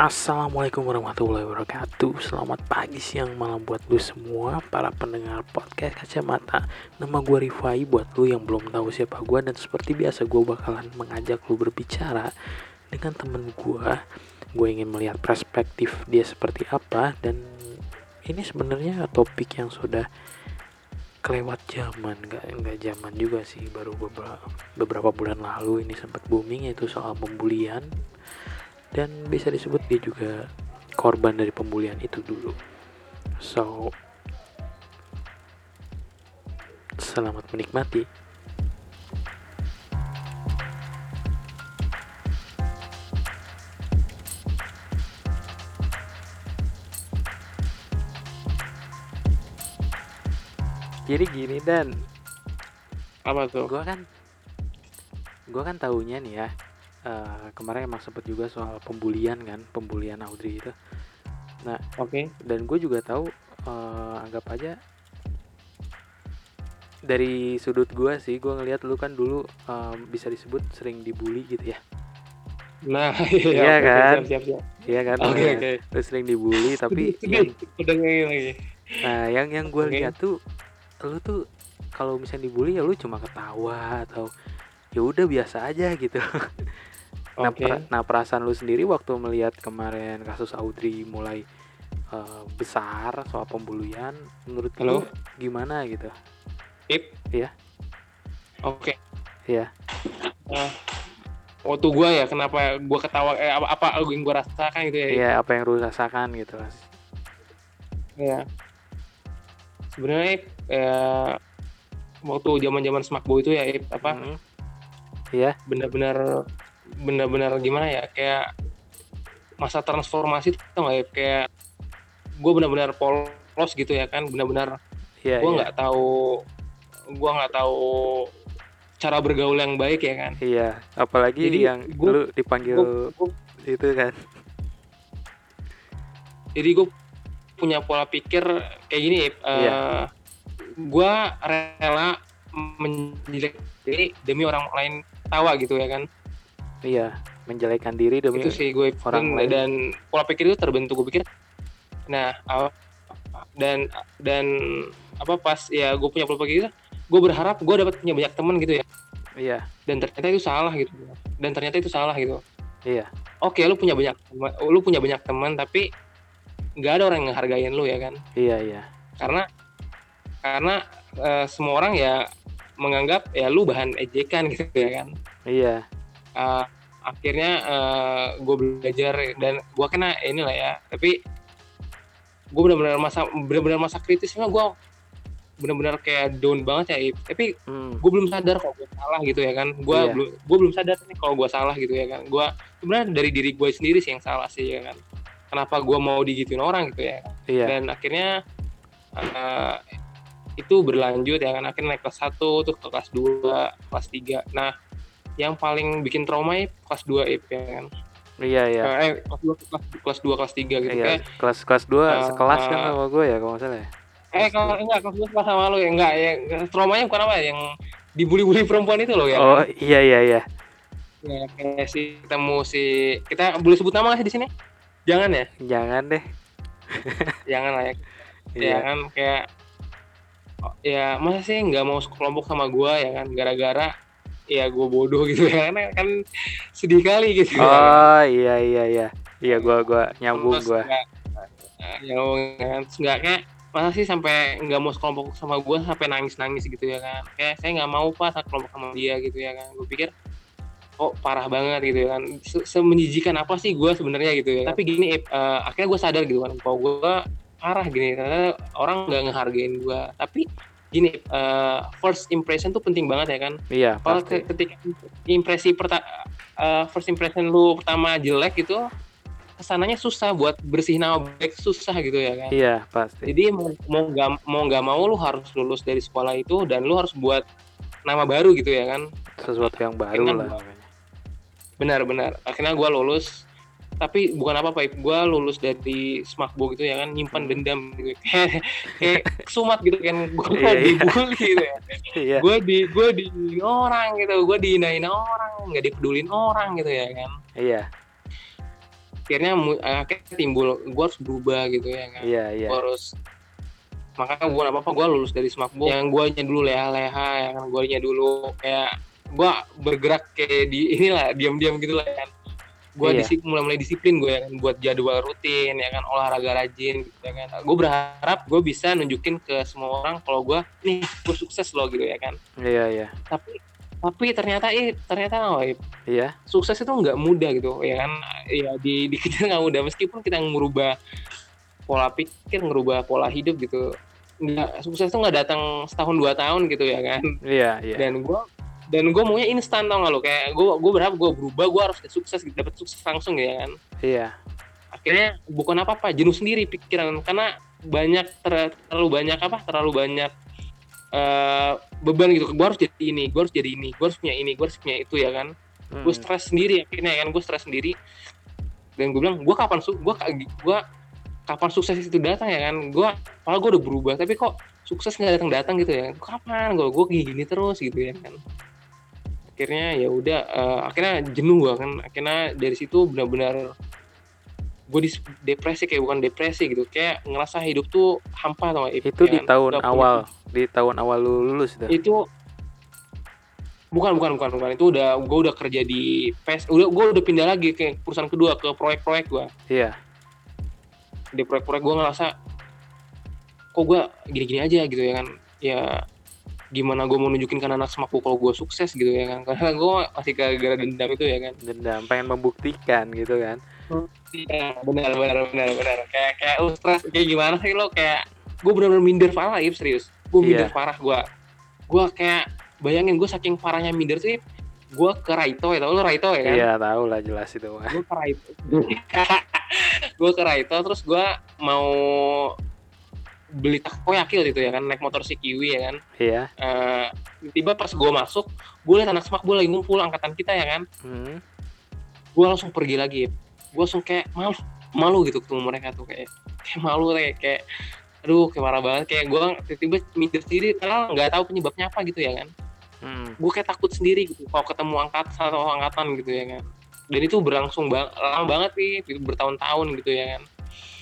Assalamualaikum warahmatullahi wabarakatuh. Selamat pagi, siang, malam buat lu semua Para pendengar podcast kacamata. Nama gue Rifai buat lu yang belum tahu siapa gue Dan seperti biasa gue bakalan mengajak lu berbicara Dengan temen gue Gue ingin melihat perspektif dia seperti apa Dan ini sebenarnya topik yang sudah kelewat zaman. Nggak nggak zaman juga sih baru beberapa beberapa bulan lalu ini sempat booming yaitu soal pembulian dan bisa disebut dia juga korban dari pembulian itu dulu. So selamat menikmati. Jadi gini dan. Apa tuh? gua kan gua kan tahunya nih ya eh, kemarin emang sempet juga soal pembulian kan pembulian Audrey itu Oke. dan gue juga tahu eh, anggap aja dari sudut gue sih gue ngelihat lu kan dulu eh, bisa disebut sering dibully gitu ya Nah, Iya oke, oke, kan? Siap, siap, siap. iya kan Oke, Lu- oke. lu sering dibully tapi yang Udah ngeyel lagi. nah yang yang gue Oke. lihat tuh lu tuh kalau misalnya dibully ya lu cuma ketawa atau ya udah biasa aja gitu Nah, per- nah perasaan lu sendiri waktu melihat kemarin kasus Audrey mulai eh, besar soal pembulian, menurut lu Halo? gimana gitu? Ip. Iya. Oke. Iya. Nah, waktu gua ya kenapa gua ketawa eh, apa apa yang gua rasakan gitu ya. Iya, apa yang lu rasakan gitu, Mas? Iya. Sebenarnya Ip, ya, waktu zaman-zaman smakbo itu ya Ip, apa Mm. Iya, benar-benar benar-benar gimana ya kayak masa transformasi tuh Ip? kayak gue benar-benar polos gitu ya kan benar-benar iya, gue iya. nggak tahu gue nggak tahu cara bergaul yang baik ya kan Iya, apalagi Jadi, yang gua- lu dipanggil Gua- gua- itu kan. jadi gue punya pola pikir kayak gini Ip. Eh, Iya. gue rela menjelek diri demi orang lain tawa gitu ya kan Iya, menjelekan diri demi itu sih gue orang dan, lain. dan pola pikir itu terbentuk gue pikir nah dan dan apa pas ya gue punya pola pikir itu gue berharap gue dapat punya banyak teman gitu ya Iya, dan ternyata itu salah gitu dan ternyata itu salah gitu iya. oke lu punya banyak teman lu punya banyak teman tapi nggak ada orang yang ngehargain lu ya kan Iya, iya. karena karena eh, semua orang ya menganggap ya lu bahan ejekan gitu ya kan Iya. Eh, akhirnya gue belajar dan gue kena inilah ya tapi gue benar-benar masa benar-benar masa kritisnya gue benar-benar kayak down banget ya Ip. tapi Hmm. gue belum sadar kalau gue salah gitu ya kan gue Iya. belum gue belum sadar nih kalau gue salah gitu ya kan gue sebenarnya dari diri gue sendiri sih yang salah sih ya kan kenapa gue mau digituin orang gitu ya Iya. dan akhirnya eh, itu berlanjut ya kan akhirnya naik kelas 1 tuh ke kelas 2 kelas 3 nah yang paling bikin trauma ya kelas 2 Ip, ya kan Iya, iya. eh kelas 2 kelas, kelas 2 kelas 3 gitu Iya, kayak kelas kelas 2 eh, sekelas kan eh, sama gue ya kalau nggak salah ya. eh kalau enggak kelas 2 kelas sama lu ya enggak ya traumanya bukan apa yang dibully-bully perempuan itu loh ya Oh, iya iya iya. ya kayak si ketemu si kita boleh sebut nama nggak sih di sini jangan ya Jangan deh. jangan lah ya ya Iya. kan kayak oh, ya masa sih nggak mau sekelompok sama gua ya kan gara-gara ya gua bodoh gitu ya. Kan kan sedih kali gitu Oh, iya iya iya. Iya gua gua nyambung nah, nyambung kan. Nggak kayak masa sih sampai nggak mau sekelompok sama gua sampai nangis nangis gitu ya kan. Kayak saya nggak mau pas sekelompok sama dia gitu ya kan. Gue pikir oh parah banget gitu ya kan. Se- semenjijikan apa sih gua sebenarnya gitu ya. Tapi gini eh, akhirnya gue sadar gitu kan kalau gua parah gini ternyata orang nggak ngehargain gua. Tapi gini eh, first impression tuh penting banget ya kan? Iya, kalau ketika impresi perta eh, first impression lu pertama jelek gitu ke sananya susah buat bersih nama baik susah gitu ya kan? Iya, pasti. jadi mau mau nggak mau nggak mau lu harus lulus dari sekolah itu dan lu harus buat nama baru gitu ya kan? Sesuatu yang baru Dengan lah. benar-benar akhirnya gua lulus tapi bukan apa-apa gue lulus dari smakbo gitu ya kan nyimpan Hmm. dendam gitu kayak sumat gitu kan gue Iya, iya. dibully gitu ya Iya. gue di gue di orang gitu gue dihinain orang nggak dipedulin orang gitu ya kan Iya. akhirnya mu- akhirnya timbul gue harus berubah gitu ya kan Iya, iya. gue harus makanya gue apa apa gue lulus dari smakbo yang gue nya dulu leha-leha ya kan gue nya dulu kayak gue bergerak kayak di inilah diam-diam gitu lah kan gue Iya. disiplin mulai mulai disiplin gue ya kan buat jadwal rutin ya kan olahraga rajin gitu ya kan gue berharap gue bisa nunjukin ke semua orang kalau gue nih gue sukses loh gitu ya kan Iya, iya. tapi tapi ternyata eh ternyata oh, Iya. sukses itu nggak mudah gitu ya kan ya di dikejar nggak mudah meskipun kita merubah pola pikir ngerubah pola hidup gitu nggak sukses itu nggak datang setahun dua tahun gitu ya kan Iya, iya. dan gue dan gue maunya instan tau gak lo? Kayak gue gue berharap gue berubah gue harus sukses gitu dapat sukses langsung ya kan? Iya. akhirnya bukan apa apa jenuh sendiri pikiran. Karena banyak ter- terlalu banyak apa? Terlalu banyak eh, beban gitu. Gue harus jadi ini gue harus jadi ini gue harus punya ini gue harus punya itu ya kan? Hmm. gue stres sendiri akhirnya kan? Gue stres sendiri. Dan gue bilang gue kapan su gue gue kapan sukses itu datang ya kan? Gue malah gue udah berubah tapi kok sukses nggak datang datang gitu ya kapan? Gue gue gini terus gitu ya kan akhirnya ya udah eh, akhirnya jenuh gue kan akhirnya dari situ benar-benar gue depresi kayak bukan depresi gitu kayak ngerasa hidup tuh hampa tau gak, Ip, Itu ya di kan? tahun punya awal, di tahun awal lu lulus tuh. itu bukan bukan bukan bukan itu udah gue udah kerja di PES udah gue udah pindah lagi ke perusahaan kedua ke proyek-proyek gue Iya. di proyek-proyek gue ngerasa kok gue gini-gini aja gitu ya kan ya gimana gue mau nunjukin ke anak semakku kalau gue sukses gitu ya kan. Karena gue masih gara-gara dendam itu ya kan. Dendam, pengen membuktikan gitu kan. iya benar benar benar benar. Kayak kayak lu stres kayak gimana sih lo? Kayak gue benar-benar minder parah Ip serius. Gue minder Iya. parah gue gue kayak bayangin gue saking parahnya minder Ip, gue ke Raito ya. Tau lo Raito ya kan? Iya, tahu lah jelas itu. Gue ke Raito. Gue ke Raito terus gue mau beli takoyaki waktu itu ya kan naik motor si Kiwi ya kan. Iya. Eh, tiba pas gue masuk gue liat anak semak gue lagi ngumpul angkatan kita ya kan. Hmm. gue langsung pergi lagi. Gue langsung kayak malu malu gitu ketemu mereka tuh kayak kayak malu kayak kayak aduh kayak marah banget. Kayak gue tiba-tiba minder sendiri karena nggak tahu penyebabnya apa gitu ya kan. Hmm. gue kayak takut sendiri gitu kalau ketemu angkat satu angkatan gitu ya kan. Dan itu berlangsung bang lama banget gitu, bertahun-tahun gitu ya kan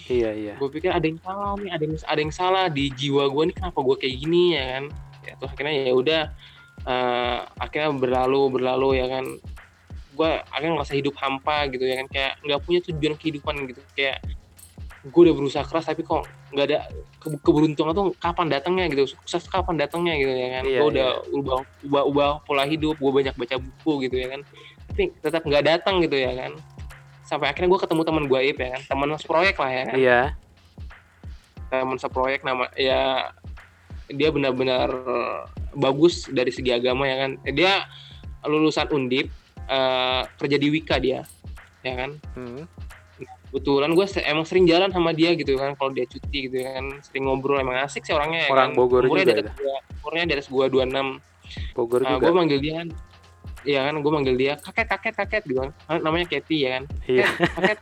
Iya, iya. gue pikir ada yang salah nih ada yang ada yang salah di jiwa gue nih kenapa gue kayak gini ya kan? Ya terus akhirnya ya udah eh, akhirnya berlalu berlalu ya kan? Gue akhirnya ngerasa hidup hampa gitu ya kan? Kayak nggak punya tujuan kehidupan gitu. Kayak gue udah berusaha keras tapi kok nggak ada ke- keberuntungan tuh kapan datangnya gitu sukses kapan datangnya gitu ya kan? Iya, gue udah ubah ubah ubah pola hidup gue banyak baca buku gitu ya kan? Tapi tetap nggak datang gitu ya kan sampai akhirnya gue ketemu teman gue Ip ya kan teman proyek lah ya kan Iya. teman seproyek nama ya dia benar-benar bagus dari segi agama ya kan dia lulusan undip eh, kerja di Wika dia ya kan Hmm. kebetulan gue emang sering jalan sama dia gitu kan kalau dia cuti gitu kan sering ngobrol emang asik sih orangnya ya Orang kan. Bogor umurnya juga di atas gua, umurnya di atas gua 26 Bogor nah, juga. gue manggil dia kan Iya kan, gue manggil dia kakek kakek kakek gitu kan, namanya Kathy ya kan, Iya. kakek.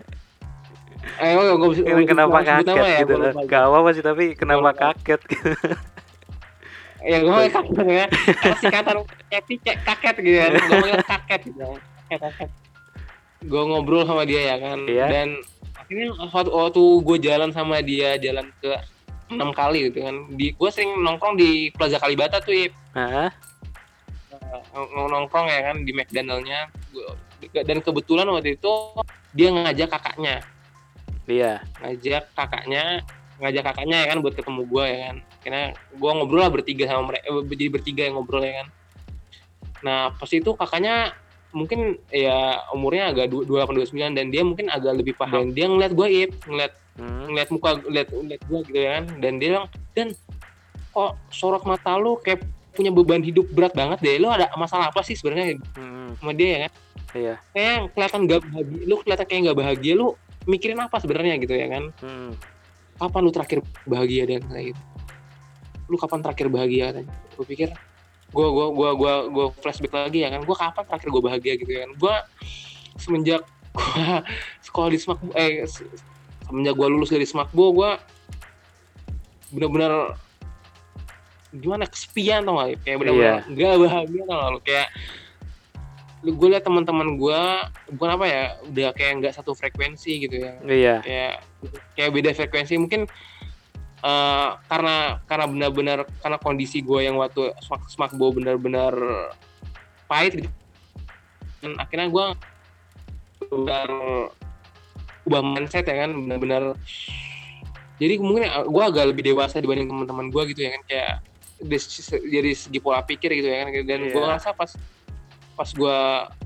Eh, gue gue Ini kenapa kaget gitu lah. Gak apa-apa sih tapi kenapa kaget gitu. Ya gue manggil kakek ya, karena singkatan Kathy kakek gitu kan, gue manggil kakek gitu kan, kakek. Gue ngobrol sama dia ya kan, Iya. dan akhirnya suatu waktu gue jalan sama dia jalan ke enam kali gitu kan, di gue sering nongkrong di Plaza Kalibata tuh Ip. Hah? Nong- nongkrong ya kan di McDonaldnya dan kebetulan waktu itu dia ngajak kakaknya. Iya. ngajak kakaknya ngajak kakaknya ya kan buat ketemu gua ya kan. Karena gua ngobrol lah bertiga sama mereka eh, jadi bertiga yang ngobrol ya kan. Nah pas itu kakaknya mungkin ya umurnya agak du- 28 29 dan dia mungkin agak lebih paham. Dia ngeliat gua ip ngeliat Hmm. ngeliat muka ngeliat, ngeliat gua gitu ya kan. Dan dia bilang dan kok sorot mata lu kayak punya beban hidup berat banget deh. Lu ada masalah apa sih sebenarnya Hmm. sama dia ya kan? Iya. kayak kelihatan gak bahagia lu kelihatan kayak gak bahagia lu mikirin apa sebenarnya gitu ya kan? Hmm. kapan lu terakhir bahagia dan kayak gitu? Lu kapan terakhir bahagia katanya? Gue pikir gue gua gua gua gua flashback lagi ya kan? Gue kapan terakhir gue bahagia gitu ya kan? Gue semenjak gue sekolah di Smakbo eh se- semenjak gue lulus dari Smakbo gue bener-bener gimana kesepian tau gak kayak bener-bener Iya. nggak bahagia tau gak lu? Kayak gue liat teman-teman gue bukan apa ya udah kayak nggak satu frekuensi gitu ya. Iya. kayak kayak beda frekuensi. Mungkin eh, karena karena benar-benar karena kondisi gue yang waktu smak smakbo benar-benar pahit gitu. Dan akhirnya gue benar ubah mindset ya kan benar-benar jadi mungkin gue agak lebih dewasa dibanding teman-teman gue gitu ya kan kayak dari segi- pola pikir gitu ya kan dan gue Iya. ngerasa pas pas gue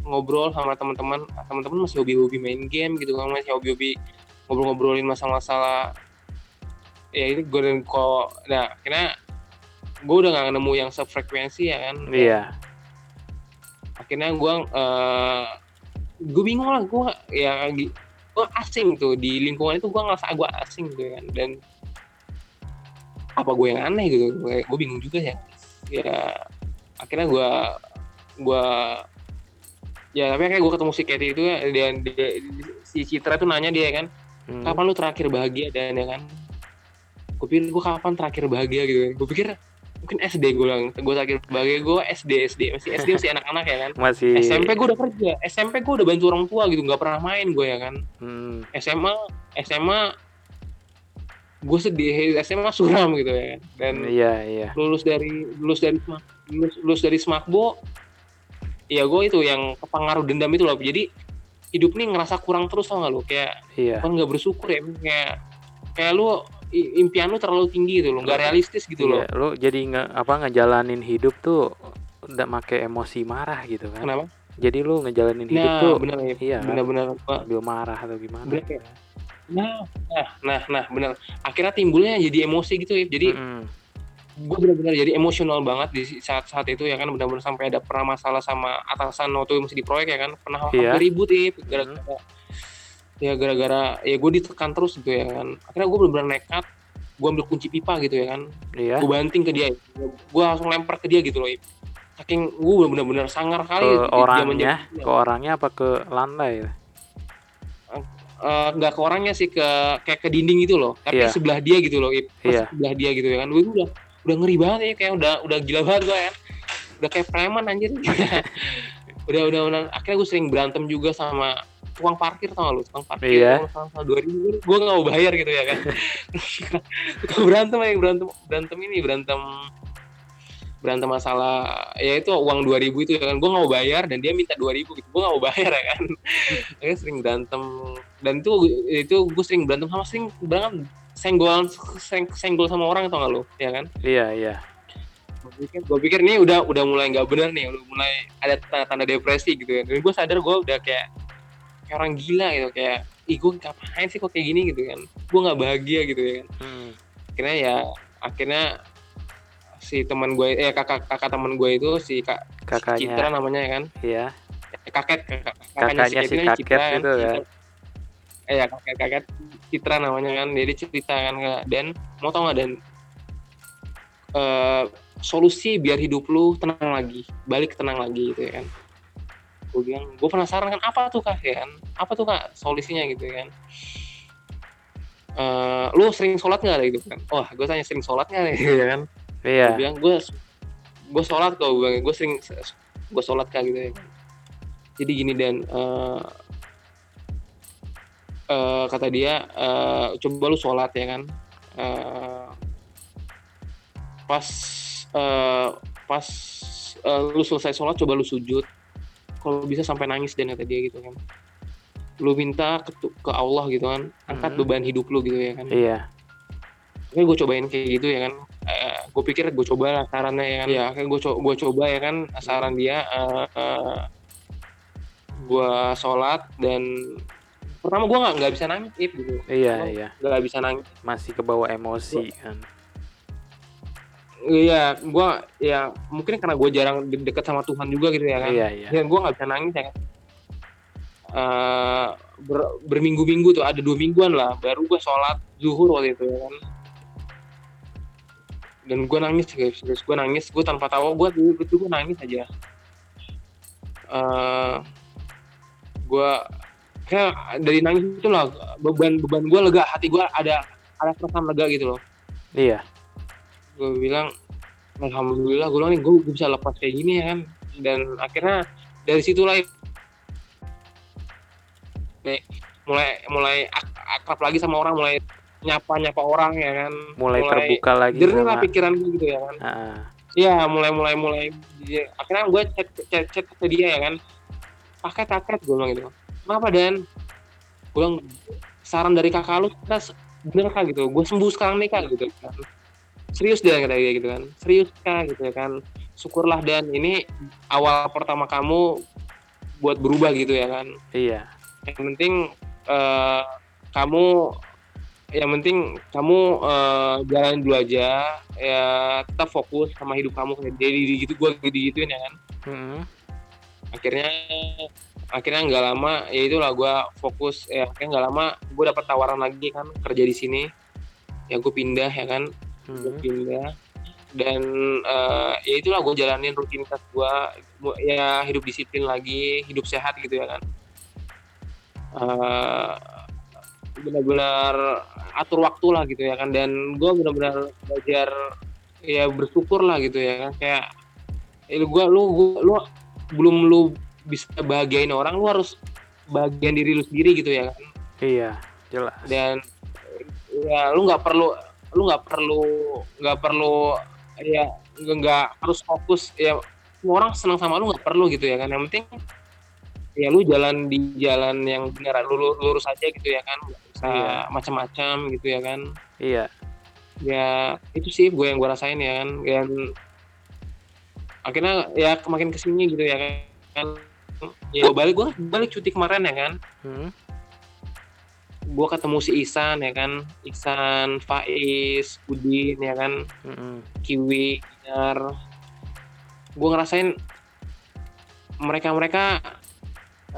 ngobrol sama teman-teman teman-teman masih hobi-hobi main game gitu kan masih hobi-hobi ngobrol-ngobrolin masalah-masalah ya ini gue dan kok nah akhirnya gue udah gak nemu yang sefrekuensi ya kan Iya. akhirnya gue eh gue bingung lah gue ya gue asing tuh di lingkungan itu gue ngerasa gue asing gitu kan dan apa gue yang aneh gitu? Gue bingung juga ya. Ya akhirnya gue gue ya tapi kayak gue ketemu si Katie itu ya dan dia, si Citra tuh nanya dia kan Hmm. kapan lu terakhir bahagia? Dan ya kan gue pikir gue kapan terakhir bahagia? Gitu kan. Gue pikir mungkin SD gue bilang gue terakhir bahagia gue SD SD masih SD masih anak-anak ya kan? Masih. SMP gue udah kerja SMP gue udah bantu orang tua gitu nggak pernah main gue ya kan. Hmm. SMA SMA gue sedih SMA suram gitu ya kan dan Iya, iya. lulus dari lulus dari lulus, lulus dari Smakbo ya gue itu yang kepengaruh dendam itu loh jadi hidup nih ngerasa kurang terus tau gak lo kayak Iya. kan nggak bersyukur ya kayak kayak lu impian lu terlalu tinggi gitu loh nggak realistis gitu loh Iya, lu jadi nggak apa ngejalanin hidup tuh udah make emosi marah gitu kan. kenapa Jadi lu ngejalanin hidup nah tuh bener ya iya kan? bener-bener sambil marah atau gimana. Bener ya? Nah nah nah nah bener. Akhirnya timbulnya jadi emosi gitu ya jadi Mm-mm. gue benar-benar jadi emosional banget di saat-saat itu ya kan benar-benar sampai ada pernah masalah sama atasan waktu masih di proyek ya kan. Pernah hampir ribut ya gara-gara ya gara-gara ya gue ditekan terus gitu ya kan. Akhirnya gue benar-benar nekat gue ambil kunci pipa gitu ya kan. Iya. gue banting ke dia gue langsung lempar ke dia gitu loh saking gue benar-benar sangar kali Ke orangnya, ke orangnya apa ke lantai? Eh, nggak ke orangnya sih ke kayak ke dinding gitu loh. Tapi Iya. sebelah dia gitu loh Ip. Pas Iya. sebelah dia gitu ya kan. Gue udah udah ngeri banget ya kayak udah udah gila banget gue kan udah kayak preman anjir. Udah udah udah. Akhirnya gue sering berantem juga sama tukang parkir tau gak lu? Tukang parkir Iya. kalau dua ribu. Gue nggak mau bayar gitu ya kan. Tukang berantem ya berantem berantem ini berantem berantem masalah ya itu uang 2000 itu ya kan. Gue nggak mau bayar dan dia minta 2000 gitu. Gue nggak mau bayar ya kan. Akhirnya sering berantem dan itu itu gue sering berantem sama sering berantem senggol seng, senggol sama orang tau gak lo ya kan Iya, iya. gue pikir, gue pikir nih udah udah mulai nggak bener nih udah mulai ada tanda-tanda depresi gitu kan dan gue sadar gue udah kayak kayak orang gila gitu kayak ih gue ngapain sih kok kayak gini gitu kan gue nggak bahagia gitu ya kan Hmm. akhirnya ya akhirnya si teman gue eh kakak kakak teman gue itu si kak si Kakaknya. Citra namanya ya kan Iya. Kaket kakak, Kakaknya si Kevin ini kaket Citra itu kan. Citra. Eh ya kakek kakek Citra namanya kan. Jadi cerita kan Kak. dan. Mau tau gak dan? Eh, solusi biar hidup lu tenang lagi. Balik tenang lagi gitu ya kan. Gue bilang gue penasaran kan apa tuh kak ya kan? Apa tuh kak solusinya gitu ya kan? Eh, lu sering sholat nggak gitu kan? Wah gue tanya sering sholat nggak gitu ya kan? Iya. gue bilang gue gue sholat kok gue gue sering gue sholat kak gitu ya jadi gini dan eh eh, kata dia eh, coba lu sholat ya kan Eh, pas eh, pas eh, lu selesai sholat coba lu sujud kalau bisa sampai nangis dan kata dia gitu kan lu minta ke, ke Allah gitu kan angkat Mhm. beban hidup lu gitu ya kan Iya. Oke, gue cobain kayak gitu ya kan. Eh, gue pikir gue coba lah sarannya ya kan. Ya, kayak gue co gue coba ya kan saran dia. Eh, eh, gue sholat dan pertama gue nggak nggak bisa nangis Ip, gitu. Iya, iya. Nggak bisa nangis. Masih kebawa emosi kan. Iya, gue ya mungkin karena gue jarang de- deket sama Tuhan juga gitu ya kan. Iya, iya. Dan gue nggak bisa nangis ya kan. Eh, ber- berminggu-minggu tuh ada dua mingguan lah baru gue sholat zuhur waktu itu ya kan dan gue nangis guys terus gue nangis gue tanpa tahu gue itu gue nangis aja eh gue kayak dari nangis itu lah beban beban gue lega hati gue ada ada perasaan lega gitu loh Iya. gue bilang alhamdulillah gue bilang nih gue bisa lepas kayak gini ya kan dan akhirnya dari situlah nih mulai mulai ak- akrab lagi sama orang mulai nyapa nyapa orang ya kan mulai, terbuka lagi jernih lah pikiran gue gitu ya kan Ah, Iya, mulai mulai mulai ya, akhirnya gue chat chat chat ke dia ya kan. Paket paket gue bilang gitu. Kenapa dan? Gue bilang saran dari kakak lu kita bener kak gitu. Gue sembuh sekarang nih kak gitu kan. Serius dia kata dia gitu kan. Serius kak gitu ya kan. Syukurlah dan ini awal pertama kamu buat berubah gitu ya kan. iya Yang penting eh, kamu yang penting kamu eh, jalan dulu aja ya tetap fokus sama hidup kamu kayak jadi gitu gue digituin ya kan Mm-mm. akhirnya akhirnya nggak lama ya itulah gue fokus ya akhirnya nggak lama gue dapat tawaran lagi kan kerja di sini. Ya gue pindah ya kan? Gue Mm-mm. pindah. Dan eh, ya itulah gue jalanin rutinitas gue ya hidup disiplin lagi hidup sehat gitu ya kan? Eh, benar-benar atur waktu lah gitu ya kan? Dan gue benar-benar belajar ya bersyukur lah gitu ya kan? Kayak eh, gue lu gua, lu belum lu bisa bahagiain orang lu harus bagian diri lu sendiri gitu ya kan. Iya jelas. Dan ya lu nggak perlu lu nggak perlu nggak perlu ya nggak harus fokus ya semua orang senang sama lu nggak perlu gitu ya kan. Yang penting ya lu jalan di jalan yang benar lu lu- lurus aja gitu ya kan. Nggak usah Iya. macam-macam gitu ya kan. Iya. Ya itu sih gue yang gue rasain ya kan. Dan akhirnya ya makin ke sini gitu ya kan ya gua balik gue balik cuti kemarin ya kan? Mm. gue ketemu si Ihsan ya kan? Ihsan Faiz Udin ya kan? Mm-mm. Kiwi Dinar gue ngerasain mereka mereka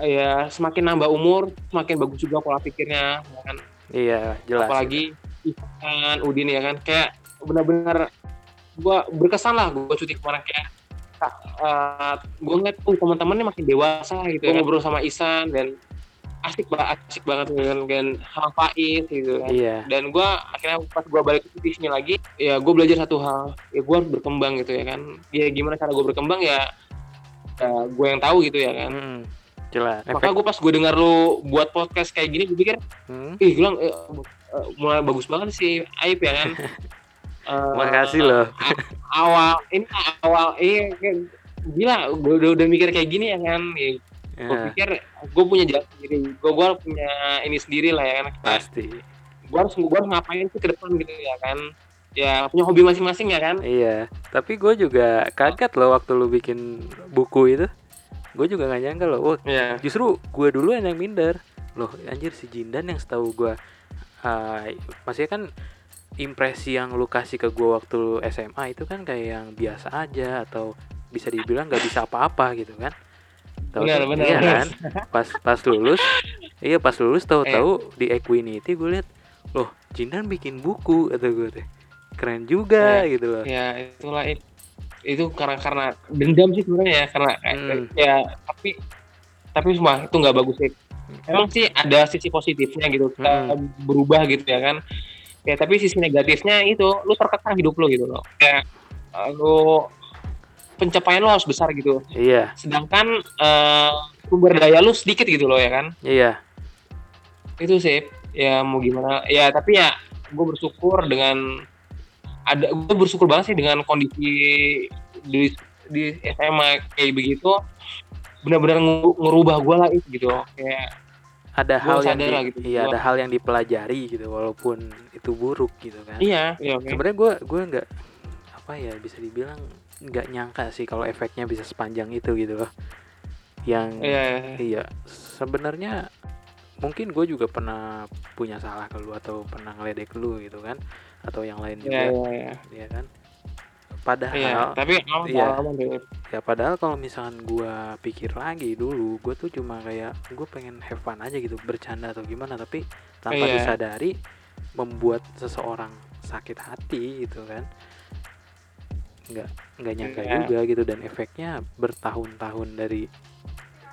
ya semakin nambah umur semakin bagus juga pola pikirnya ya kan? Iya jelas. Apalagi Ihsan Udin ya kan? Kayak benar-benar gue berkesan lah gue cuti kemarin kayak uh, gue ngeliat tuh teman-teman ini makin dewasa gitu ya. ngobrol sama Ihsan dan asik banget asik banget gitu kan dan sama Faiz gitu kan iya dan gue akhirnya pas gue balik ke sini lagi ya gue belajar satu hal ya gue harus berkembang gitu ya kan ya gimana cara gue berkembang ya, ya gue yang tahu gitu ya kan Mm-mm. jelas maka gue pas gue dengar lu buat podcast kayak gini gue pikir Mm. ih bilang eh, eh, mulai bagus banget sih Aib ya kan Eh, Makasih loh. awal ini awal iya kayak- gila gue udah, udah mikir kayak gini ya kan gue Ya, pikir gue punya jalan sendiri gue gue punya ini sendiri lah ya kan. Pasti. Gue harus gue harus ngapain sih ke depan gitu ya kan. Ya punya hobi masing-masing ya kan. Iya tapi gue juga kaget loh waktu lu bikin buku itu. Gue juga nggak nyangka loh wah Iya. justru gue dulu yang minder. Loh anjir si Jindan yang setahu gue uh, maksudnya kan impresi yang lu kasih ke gue waktu SMA itu kan kayak yang biasa aja atau bisa dibilang nggak bisa apa-apa gitu kan? Tahu Benar, tuh- benar, iya benar. kan? Pas pas lulus iya pas lulus tahu-tahu di Equinity gue liat loh Jindan bikin buku kata gue teh keren juga gitu loh. ya itulah it- itu karena karena dendam sih sebenarnya ya karena eh, Hmm. ya tapi tapi semua itu nggak bagus sih. Emang sih ada sisi positifnya gitu kita berubah gitu ya kan ya tapi sisi negatifnya itu lu terkekang hidup lu gitu loh. Kayak eh, lu pencapaian lu harus besar gitu. Iya. Sedangkan eh, sumber daya lu sedikit gitu loh ya kan? Iya. Itu sih ya mau gimana. Ya tapi ya gue bersyukur dengan ada gue bersyukur banget sih dengan kondisi di di SMA kayak begitu. Benar-benar ngerubah gue lah itu gitu. Kayak ada Gua hal yang di- gitu, iya gua- ada hal yang dipelajari gitu walaupun itu buruk gitu kan. Iya iya oke. Sebenarnya gue gue nggak apa ya bisa dibilang nggak nyangka sih kalau efeknya bisa sepanjang itu gitu loh. Yang iya iya sebenarnya mungkin gue juga pernah punya salah ke lu atau pernah ngeledek lu gitu kan atau yang lain iya juga. iya iya. Ya kan padahal Iya, tapi iya. ya padahal kalau misalkan gua pikir lagi dulu gue tuh cuma kayak gue pengen have fun aja gitu bercanda atau gimana. Tapi tanpa Iya. disadari membuat seseorang sakit hati gitu kan nggak nggak nyangka Iya. juga gitu. Dan efeknya bertahun-tahun dari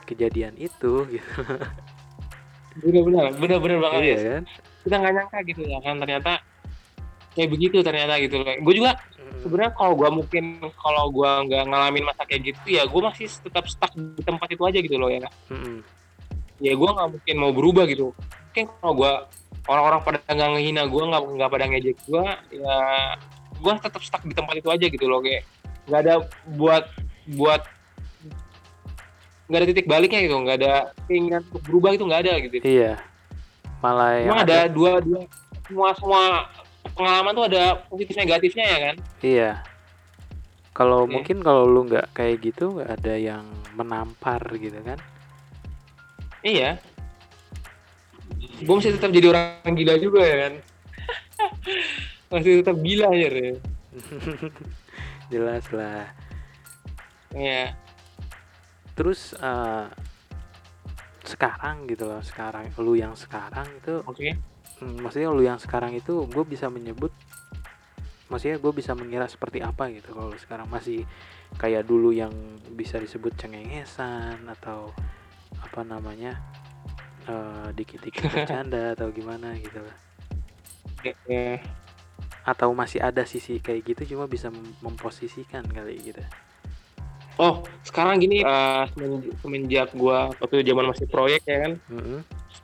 kejadian itu gitu. Bener-bener bener-bener banget iya ya kan? Kita nggak nyangka gitu ya kan ternyata kayak begitu ternyata gitu loh gue juga Mm-mm. sebenarnya kalau gue mungkin kalau gue nggak ngalamin masa kayak gitu ya gue masih tetap stuck di tempat itu aja gitu loh ya Mm-mm. ya gue nggak mungkin mau berubah gitu mungkin kalau gue orang-orang pada nggak ngehina gue nggak nggak pada ngejek gue ya gue tetap stuck di tempat itu aja gitu loh kayak nggak ada buat buat nggak ada titik baliknya gitu nggak ada keinginan untuk berubah itu nggak ada gitu Iya. Malah yang emang ada dua dua semua semua pengalaman tuh ada positif negatifnya ya kan Iya. Kalau Oke. mungkin kalau lu nggak kayak gitu nggak ada yang menampar gitu kan? iya gue masih tetap jadi orang gila juga ya kan masih tetap gila aja ya Jelas lah. Iya. Terus eh, sekarang gitu loh, sekarang lu yang sekarang itu, oke hmm, maksudnya lu yang sekarang itu gue bisa menyebut, maksudnya gue bisa mengira seperti apa gitu kalau sekarang masih kayak dulu yang bisa disebut cengengesan atau apa namanya eh, dikit-dikit bercanda atau gimana gitu. Iya. atau masih ada sisi kayak gitu cuma bisa mem- memposisikan kali gitu Oh, sekarang gini eh, semen- semenjak gua waktu zaman masih proyek ya kan, Mm-mm.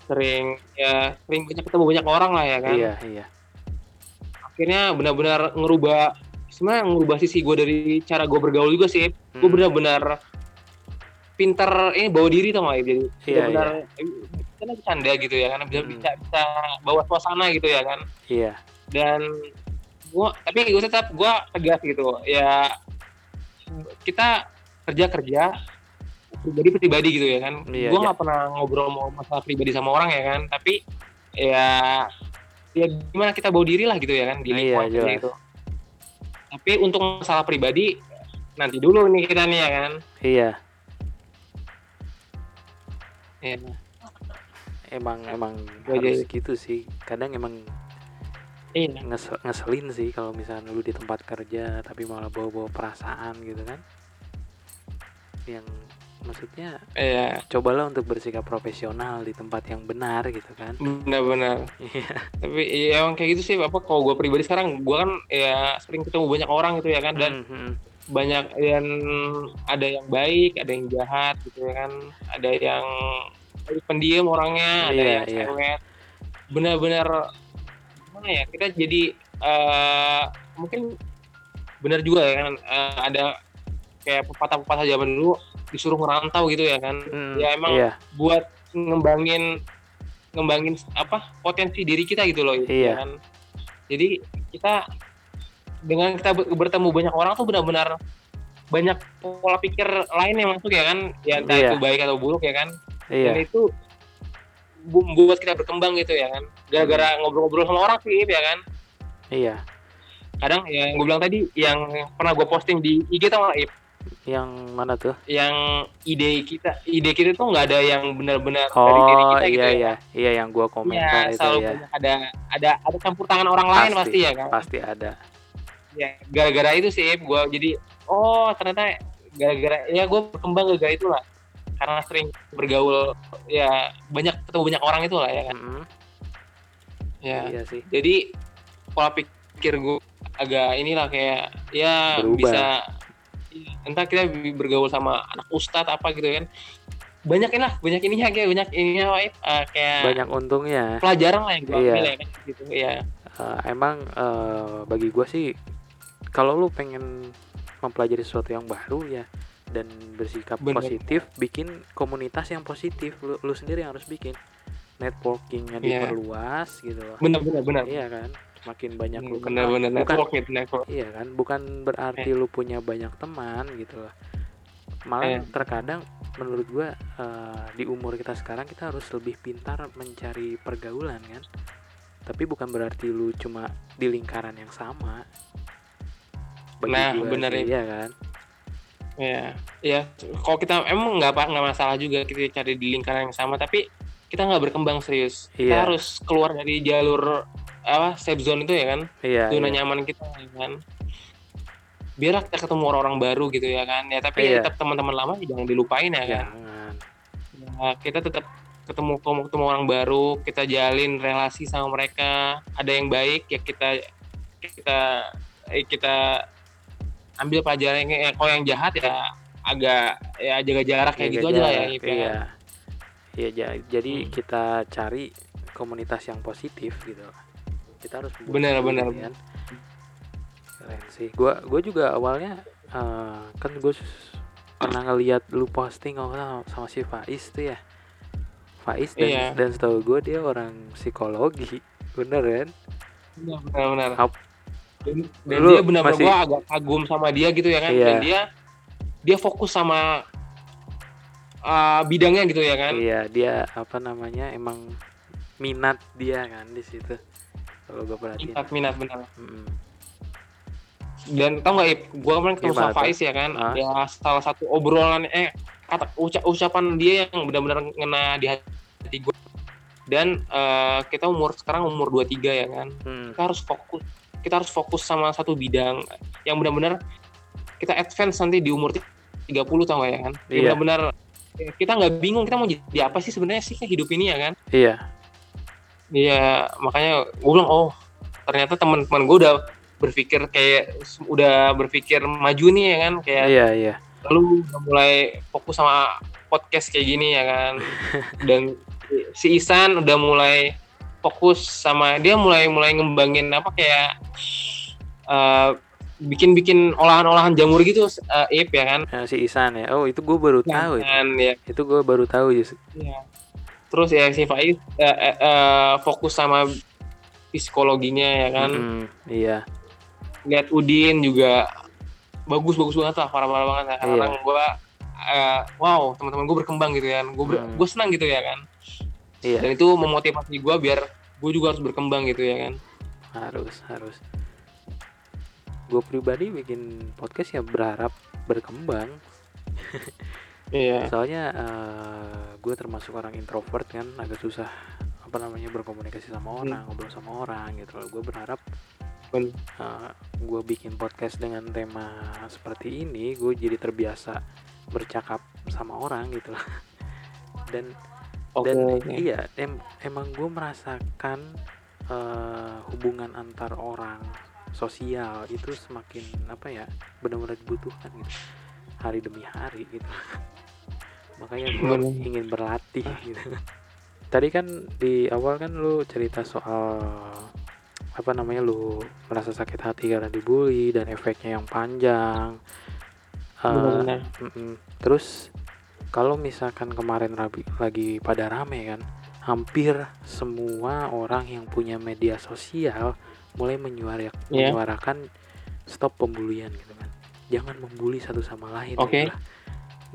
Sering ya sering banyak ketemu banyak orang lah ya kan. iya iya Akhirnya benar-benar ngerubah sebenarnya ngerubah sisi gue dari cara gue bergaul juga sih. Gue Mm. benar-benar pinter ini bawa diri tau gak ya jadi Iya, benar karena bercanda gitu ya kan bisa Hmm. bisa bisa bawa suasana gitu ya kan iya dan gua tapi gue tetap gua tegas gitu ya kita kerja kerja pribadi pribadi gitu ya kan. Iya, gua iya. nggak pernah ngobrol mau masalah pribadi sama orang ya kan. Tapi ya ya gimana kita bawa diri lah gitu ya kan di Iya, lingkungan kerja jelas. itu tapi untuk masalah pribadi nanti dulu nih kita nih ya kan. Iya. Ya, emang emang Gua harus jadi- gitu sih. Kadang emang iya. nges- ngeselin sih kalau misalnya lu di tempat kerja tapi malah bawa-bawa perasaan gitu kan. Yang maksudnya iya. cobalah untuk bersikap profesional di tempat yang benar gitu kan. Benar-benar iya. Tapi ya emang kayak gitu sih apa kalau gue pribadi sekarang gue kan ya sering ketemu banyak orang gitu ya kan dan Mm, mm, banyak yang ada yang baik ada yang jahat gitu ya kan. Ada yang pendiam orangnya ada Iya, yang iya. cewek. Benar-benar gimana ya kita jadi eh, mungkin benar juga ya kan eh, ada kayak pepatah-pepatah zaman dulu disuruh ngerantau gitu ya kan. Mm, Ya, emang iya. buat ngembangin ngembangin apa potensi diri kita gitu loh ya Iya. kan. Jadi kita dengan kita ber- bertemu banyak orang tuh benar-benar banyak pola pikir lain yang masuk ya kan. Ya entah Iya. itu baik atau buruk ya kan. Iya. Dan itu bu- buat kita berkembang gitu ya kan. Gara-gara ngobrol-ngobrol sama orang sih ya kan. Iya. Kadang ya yang gue bilang tadi yang pernah gue posting di IG tau gak Ip? Yang mana tuh yang ide kita ide kita tuh nggak ada yang benar-benar dari diri oh kita gitu iya ya iya iya yang gua komentar Iya, itu selalu ya ada ada ada campur tangan orang lain Pasti, pasti ya kan. pasti ada Ya, gara-gara itu sih gue jadi oh ternyata gara-gara ya gue berkembang gara-gara itulah karena sering bergaul ya banyak ketemu banyak orang itulah ya kan. Mm-mm. Ya. iya sih Jadi pola pikir gue agak inilah kayak ya Berubah. bisa ya, entah kita bergaul sama anak ustadz apa gitu kan. Banyak inilah, banyak ininya kayak banyak ininya. Eh, kayak banyak untungnya pelajaran lah yang gue Iya. ambil ya kan gitu ya. Eh, emang eh, bagi gua sih kalau lu pengen mempelajari sesuatu yang baru ya dan bersikap Bener. positif bikin komunitas yang positif lu, lu sendiri yang harus bikin networkingnya Iya. diperluas gitu loh Bener bener bener. iya kan makin banyak lu kenal Bener-bener bukan network itu network. iya kan bukan berarti lu punya banyak teman gitu loh malah Eh. terkadang menurut gua eh, di umur kita sekarang kita harus lebih pintar mencari pergaulan kan tapi bukan berarti lu cuma di lingkaran yang sama Bagi Nah, bener sih, ya. iya kan Ya, ya. Kalau kita emang nggak apa nggak masalah juga kita cari di lingkaran yang sama, tapi kita nggak berkembang serius. Kita Iya. harus keluar dari jalur apa safe zone itu ya kan, iya, zona iya. nyaman kita ya kan. Biarlah kita ketemu orang-orang baru gitu ya kan. Ya tapi Iya. tetap teman-teman lama jangan dilupain ya kan. Ya, kita tetap ketemu ketemu orang baru, kita jalin relasi sama mereka. Ada yang baik ya kita kita eh, kita ambil pelajaran yang kalau yang jahat ya agak ya jaga jarak kayak gitu aja lah ya jarak, Ip, ya. iya iya ja- jadi Hmm. kita cari komunitas yang positif gitu kita harus Benar, benar. gitu kan. keren sih gua gua juga awalnya eh, kan gue pernah ngeliat lu posting kalau salah sama si Faiz tuh ya Faiz dan, Iya. dan setahu gue dia orang psikologi bener kan Benar, benar, benar. Ap- Dan, dan Lu dia benar-benar masih- gua agak kagum sama dia gitu ya kan. Iya. Dan dia dia fokus sama uh, bidangnya gitu ya kan. iya dia apa namanya emang minat dia kan di situ kalau gue perhatiin Minat minat benar. Mm-mm. Dan tau gak Ip, gua kemarin ketemu sama? Faiz ya kan. Ah. Ya salah satu obrolan eh kata uca- ucapan dia yang benar-benar ngena di hati gue. Dan eh, kita umur sekarang umur 23 ya kan. Hmm. kita harus fokus kita harus fokus sama satu bidang yang benar-benar kita advance nanti di umur 30 tau gak ya kan Yang Iya. benar-benar eh, kita nggak bingung kita mau jadi apa sih sebenarnya sih hidup ini ya kan iya iya makanya gue bilang oh ternyata teman-teman gue udah berpikir kayak udah berpikir maju nih ya kan? Kayak iya iya. lalu udah mulai fokus sama podcast kayak gini ya kan? Dan si Isan udah mulai fokus sama dia mulai mulai ngembangin apa kayak eh, bikin-bikin olahan-olahan jamur gitu eh, Ip ya kan? Nah, si Isan ya. Oh itu gue baru tahu itu. Dan, ya, itu gue baru tahu justru ya. Terus ya si Faiz eh, eh, fokus sama psikologinya ya kan? Mm-mm, iya. Lihat Udin juga bagus bagus banget lah parah parah banget Iya. karena gue wow teman-teman gue berkembang gitu kan. Gue Hmm. gue senang gitu ya kan. Iya. Dan itu memotivasi gue biar gue juga harus berkembang gitu ya kan. Harus harus. Gue pribadi bikin podcast ya berharap berkembang iya. Soalnya gue termasuk orang introvert kan agak susah apa namanya berkomunikasi sama orang ngobrol sama orang gitu gue berharap Ben- gue bikin podcast dengan tema seperti ini gue jadi terbiasa bercakap sama orang gitu loh. dan oke dan oke. iya em- emang gue merasakan eh, hubungan antar orang sosial itu semakin apa ya benar-benar dibutuhkan gitu hari demi hari gitu makanya gue ingin berlatih gitu tadi kan di awal kan lu cerita soal apa namanya lu merasa sakit hati karena dibully dan efeknya yang panjang. Mm-mm. Terus kalau misalkan kemarin rabi- lagi pada rame kan, hampir semua orang yang punya media sosial mulai menyuarakan Iya. menyuarakan stop pembulian gitu kan. Jangan membuli satu sama lain. Oke. gitu lah.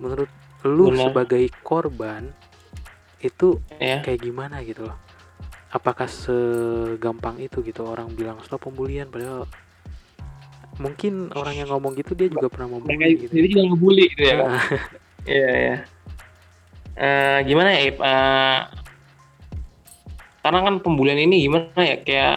Menurut lu Benar. sebagai korban itu ya kayak gimana gitu loh? Apakah segampang itu gitu orang bilang stop pembulian padahal mungkin orang yang ngomong gitu dia juga pernah mereka membuli gitu. sendiri juga ngebully gitu ya Ah. iya iya Eh, gimana ya? Eh, karena kan pembulian ini gimana ya kayak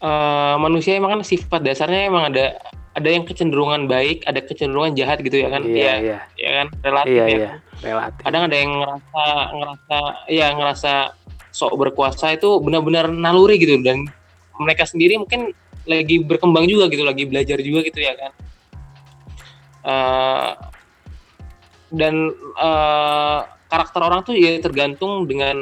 eh, manusia emang kan sifat dasarnya emang ada ada yang kecenderungan baik ada kecenderungan jahat gitu ya kan Iya, ya iya. ya kan relatif Iya, ya iya. Relatif. kadang ada yang ngerasa ngerasa ya ngerasa sok berkuasa itu benar-benar naluri gitu dan mereka sendiri mungkin lagi berkembang juga gitu lagi belajar juga gitu ya kan Eh, dan eh, karakter orang tuh ya tergantung dengan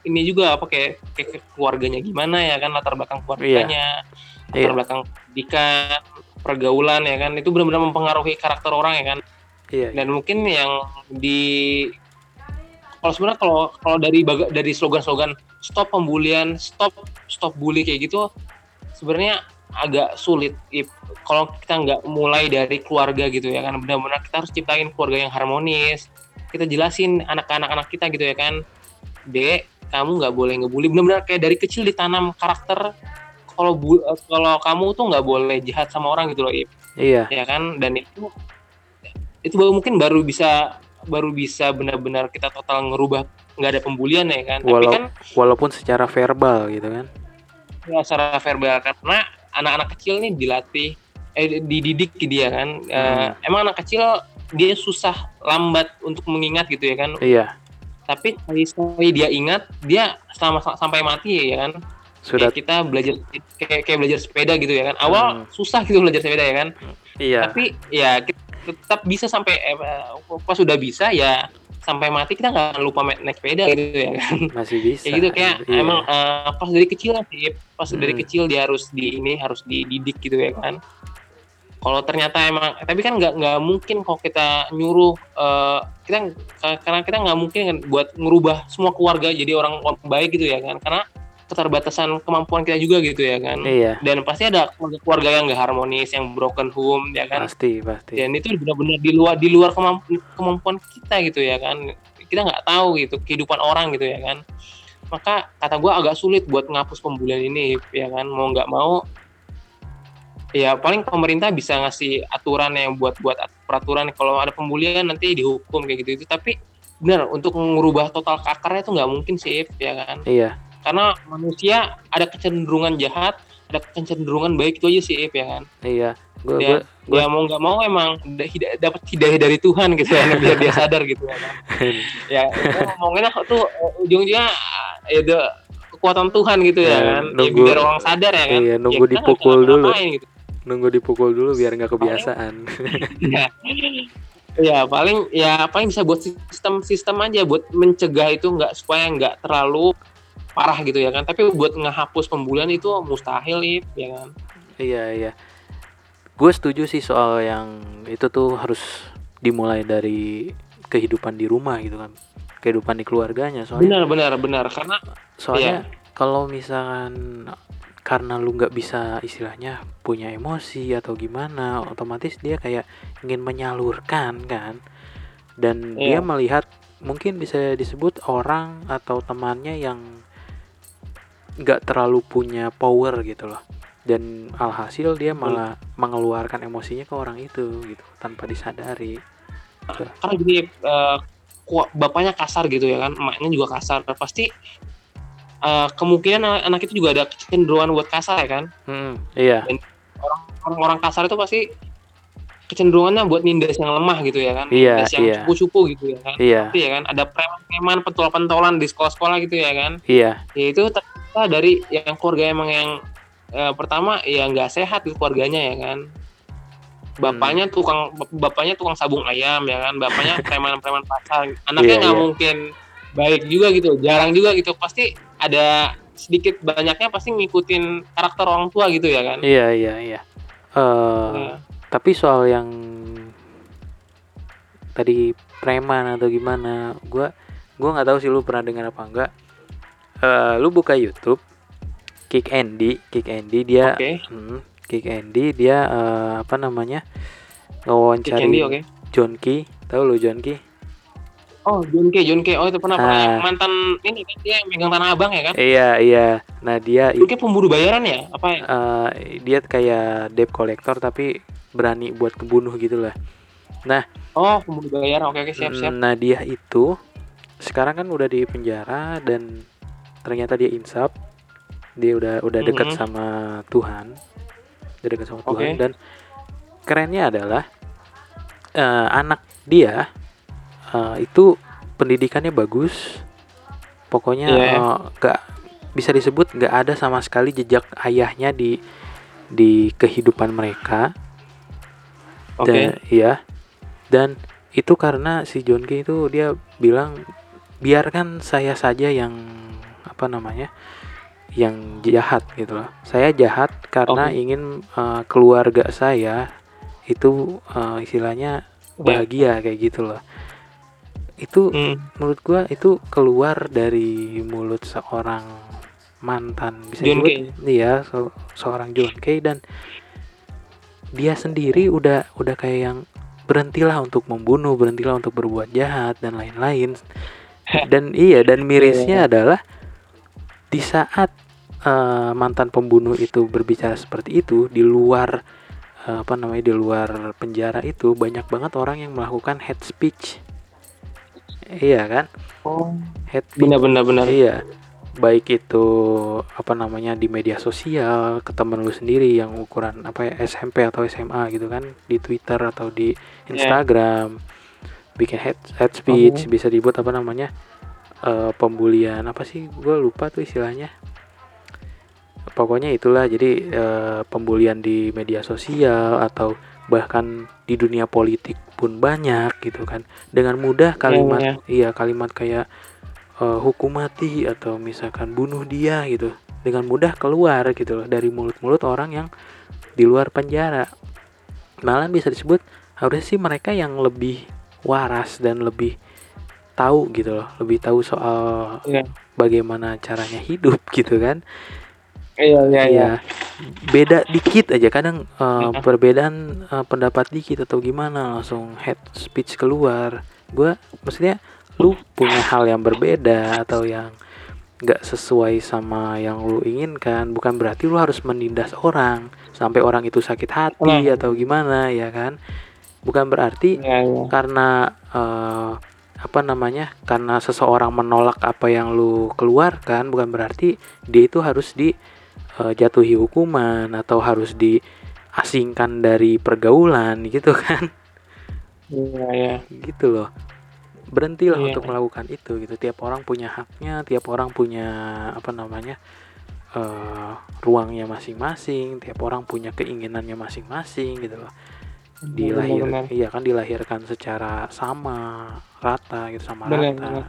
ini juga apa kayak, kayak keluarganya gimana ya kan latar belakang keluarganya latar Iya. belakang pendidikan pergaulan ya kan? Itu benar-benar mempengaruhi karakter orang ya kan? Iya. dan mungkin yang di kalau sebenarnya kalau kalau dari baga- dari slogan-slogan stop pembulian stop stop bully kayak gitu sebenarnya agak sulit. Ip. kalau kita nggak mulai dari keluarga gitu ya kan? Benar-benar kita harus ciptain keluarga yang harmonis. Kita jelasin anak-anak anak kita gitu ya kan? Dek kamu nggak boleh ngebully. Benar-benar kayak dari kecil ditanam karakter kalau bu- kalau kamu tuh nggak boleh jahat sama orang gitu loh Ip Iya. ya kan dan itu itu baru mungkin baru bisa baru bisa benar-benar kita total ngerubah nggak ada pembulian ya kan tapi Walau- kan Walaupun secara verbal gitu kan. ya, secara verbal karena anak-anak kecil nih dilatih eh dididik dia kan Eh, Hmm. emang anak kecil dia susah lambat untuk mengingat gitu ya kan Iya. tapi sekali sekali dia ingat dia selama sampai mati ya kan sudah kayak kita belajar kayak, kayak belajar sepeda gitu ya kan. Awal Hmm. susah gitu belajar sepeda ya kan. Iya. Tapi ya kita tetap bisa sampai eh, pas sudah bisa ya sampai mati kita nggak lupa naik sepeda gitu ya kan. Masih bisa. Kayak gitu kayak Iya. emang eh, pas dari kecil sih pas dari Hmm. kecil dia harus di ini harus dididik gitu ya kan. Kalau ternyata emang tapi kan nggak nggak mungkin kalau kita nyuruh eh, kita karena kita nggak mungkin kan buat ngerubah semua keluarga jadi orang orang baik gitu ya kan. Karena keterbatasan kemampuan kita juga gitu ya kan. Iya. Dan pasti ada keluarga-keluarga yang nggak harmonis yang broken home ya kan. Pasti pasti. Dan itu benar-benar di luar di luar kemampu- kemampuan kita gitu ya kan. Kita nggak tahu gitu kehidupan orang gitu ya kan. Maka kata gue agak sulit buat ngapus pembulian ini ya kan. Mau nggak mau ya paling pemerintah bisa ngasih aturan yang buat buat peraturan kalau ada pembulian nanti dihukum kayak gitu itu tapi benar untuk merubah total ke akarnya itu nggak mungkin sih ya kan. Iya karena manusia ada kecenderungan jahat ada kecenderungan baik itu aja sih Ip, ya kan iya gue Ya, gue ya mau nggak mau emang dapat hidayah dari Tuhan gitu ya biar dia sadar gitu ya kan ya itu ngomongin tuh ujung-ujungnya eh, ya udah kekuatan Tuhan gitu ya Ya, kan ya, nunggu- biar orang sadar ya kan iya, Ya, nunggu nggak dipukul bisa dulu. gitu. nunggu dipukul dulu biar nggak kebiasaan ya. ya paling ya paling bisa buat sistem sistem aja buat mencegah itu nggak supaya nggak terlalu parah gitu ya kan. Tapi buat ngehapus pembulian itu mustahil Ip, ya kan. Iya iya. Gue setuju sih soal yang itu tuh harus dimulai dari kehidupan di rumah gitu kan. Kehidupan di keluarganya soalnya benar benar benar. Karena soalnya Iya. kalau misalkan karena lu nggak bisa istilahnya punya emosi atau gimana otomatis dia kayak ingin menyalurkan kan. Dan dia Iya. melihat mungkin bisa disebut orang atau temannya yang nggak terlalu punya power gitu loh. Dan alhasil dia malah mengeluarkan emosinya ke orang itu gitu tanpa disadari. Karena gini ku- bapaknya kasar gitu ya kan emaknya juga kasar. Pasti eh, kemungkinan anak- itu juga ada kecenderungan buat kasar ya kan? Hmm, iya. Orang-orang kasar itu pasti kecenderungannya buat nindas yang lemah gitu ya kan? Iya, nindas yang iya. cupu-cupu gitu ya kan? Iya. Pasti ya kan? Ada preman-preman pentol-pentolan di sekolah-sekolah gitu ya kan? Iya. Ya itu ternyata dari yang keluarga emang yang eh, pertama ya nggak sehat di keluarganya ya kan? Bapaknya tukang bapaknya tukang sabung ayam ya kan? Bapaknya preman-preman pasar. Anaknya Iya, nggak iya. mungkin baik juga gitu jarang juga gitu. Pasti ada sedikit banyaknya pasti ngikutin karakter orang tua gitu ya kan? Iya iya iya. Eh, Nah, tapi soal yang tadi preman atau gimana gua gua nggak tahu sih lu pernah dengar apa enggak Eh, lu buka YouTube Kick Andy Kick Andy dia oke. hmm, Kick Andy dia eh, apa namanya Kick ngewawancari Andy, oke. John Key. Tahu lu John Key? Oh John K John K oh itu pernah pernah Ah. mantan ini kan dia yang megang tanah abang ya kan? Iya iya. Nah dia K pemburu bayaran ya? Apa ya? eh, dia kayak debt collector tapi berani buat kebunuh gitu lah. Oh pemburu bayaran. Oke oke siap siap. Nah dia itu sekarang kan udah di penjara dan ternyata dia insaf. Dia udah udah dekat Mhm. sama Tuhan, udah dekat sama Oke. Tuhan dan kerennya adalah eh, anak dia eh, itu pendidikannya bagus. Pokoknya Iya. eh, nggak bisa disebut nggak ada sama sekali jejak ayahnya di di kehidupan mereka oke dan iya dan itu karena si John Kay itu dia bilang biarkan saya saja yang apa namanya yang jahat gitu. Loh saya jahat karena Oke. ingin eh, keluarga saya itu eh, istilahnya bahagia kayak gitu loh. Itu Hmm. menurut gua itu keluar dari mulut seorang mantan bisa John disebut iya se- seorang John Kay dan dia sendiri udah udah kayak yang berhentilah untuk membunuh berhentilah untuk berbuat jahat dan lain-lain. Dan iya dan mirisnya adalah di saat eh, mantan pembunuh itu berbicara seperti itu di luar eh, apa namanya di luar penjara itu banyak banget orang yang melakukan hate speech. Iya kan? Oh. Hate speech. Benar Iya, baik itu apa namanya di media sosial ke temen lu sendiri yang ukuran apa ya SMP atau SMA gitu kan di Twitter atau di Instagram bikin hate, hate speech bisa dibuat apa namanya eh, pembulian apa sih? Gue lupa tuh istilahnya. Pokoknya itulah jadi eh, pembulian di media sosial atau bahkan di dunia politik pun banyak gitu kan. Dengan mudah kalimat Iya, iya kalimat kayak eh, hukum mati atau misalkan bunuh dia gitu. Dengan mudah keluar gitu loh dari mulut-mulut orang yang di luar penjara. Malah bisa disebut harusnya sih mereka yang lebih waras dan lebih tahu gitu loh lebih tahu soal Iya. bagaimana caranya hidup gitu kan Iya, iya, iya. ya beda dikit aja kadang uh, Heeh. perbedaan uh, pendapat dikit atau gimana langsung head speech keluar gue maksudnya lu punya hal yang berbeda atau yang nggak sesuai sama yang lu inginkan bukan berarti lu harus menindas orang sampai orang itu sakit hati Nah. atau gimana ya kan bukan berarti Iya, iya. karena eh, apa namanya karena seseorang menolak apa yang lu keluarkan bukan berarti dia itu harus dijatuhi hukuman atau harus diasingkan dari pergaulan gitu kan Iya, iya. gitu loh berhentilah Iya. untuk melakukan itu gitu tiap orang punya haknya tiap orang punya apa namanya eh, ruangnya masing-masing tiap orang punya keinginannya masing-masing gitu loh dilahir Benar, benar. iya kan dilahirkan secara sama rata gitu sama Benar, rata benar.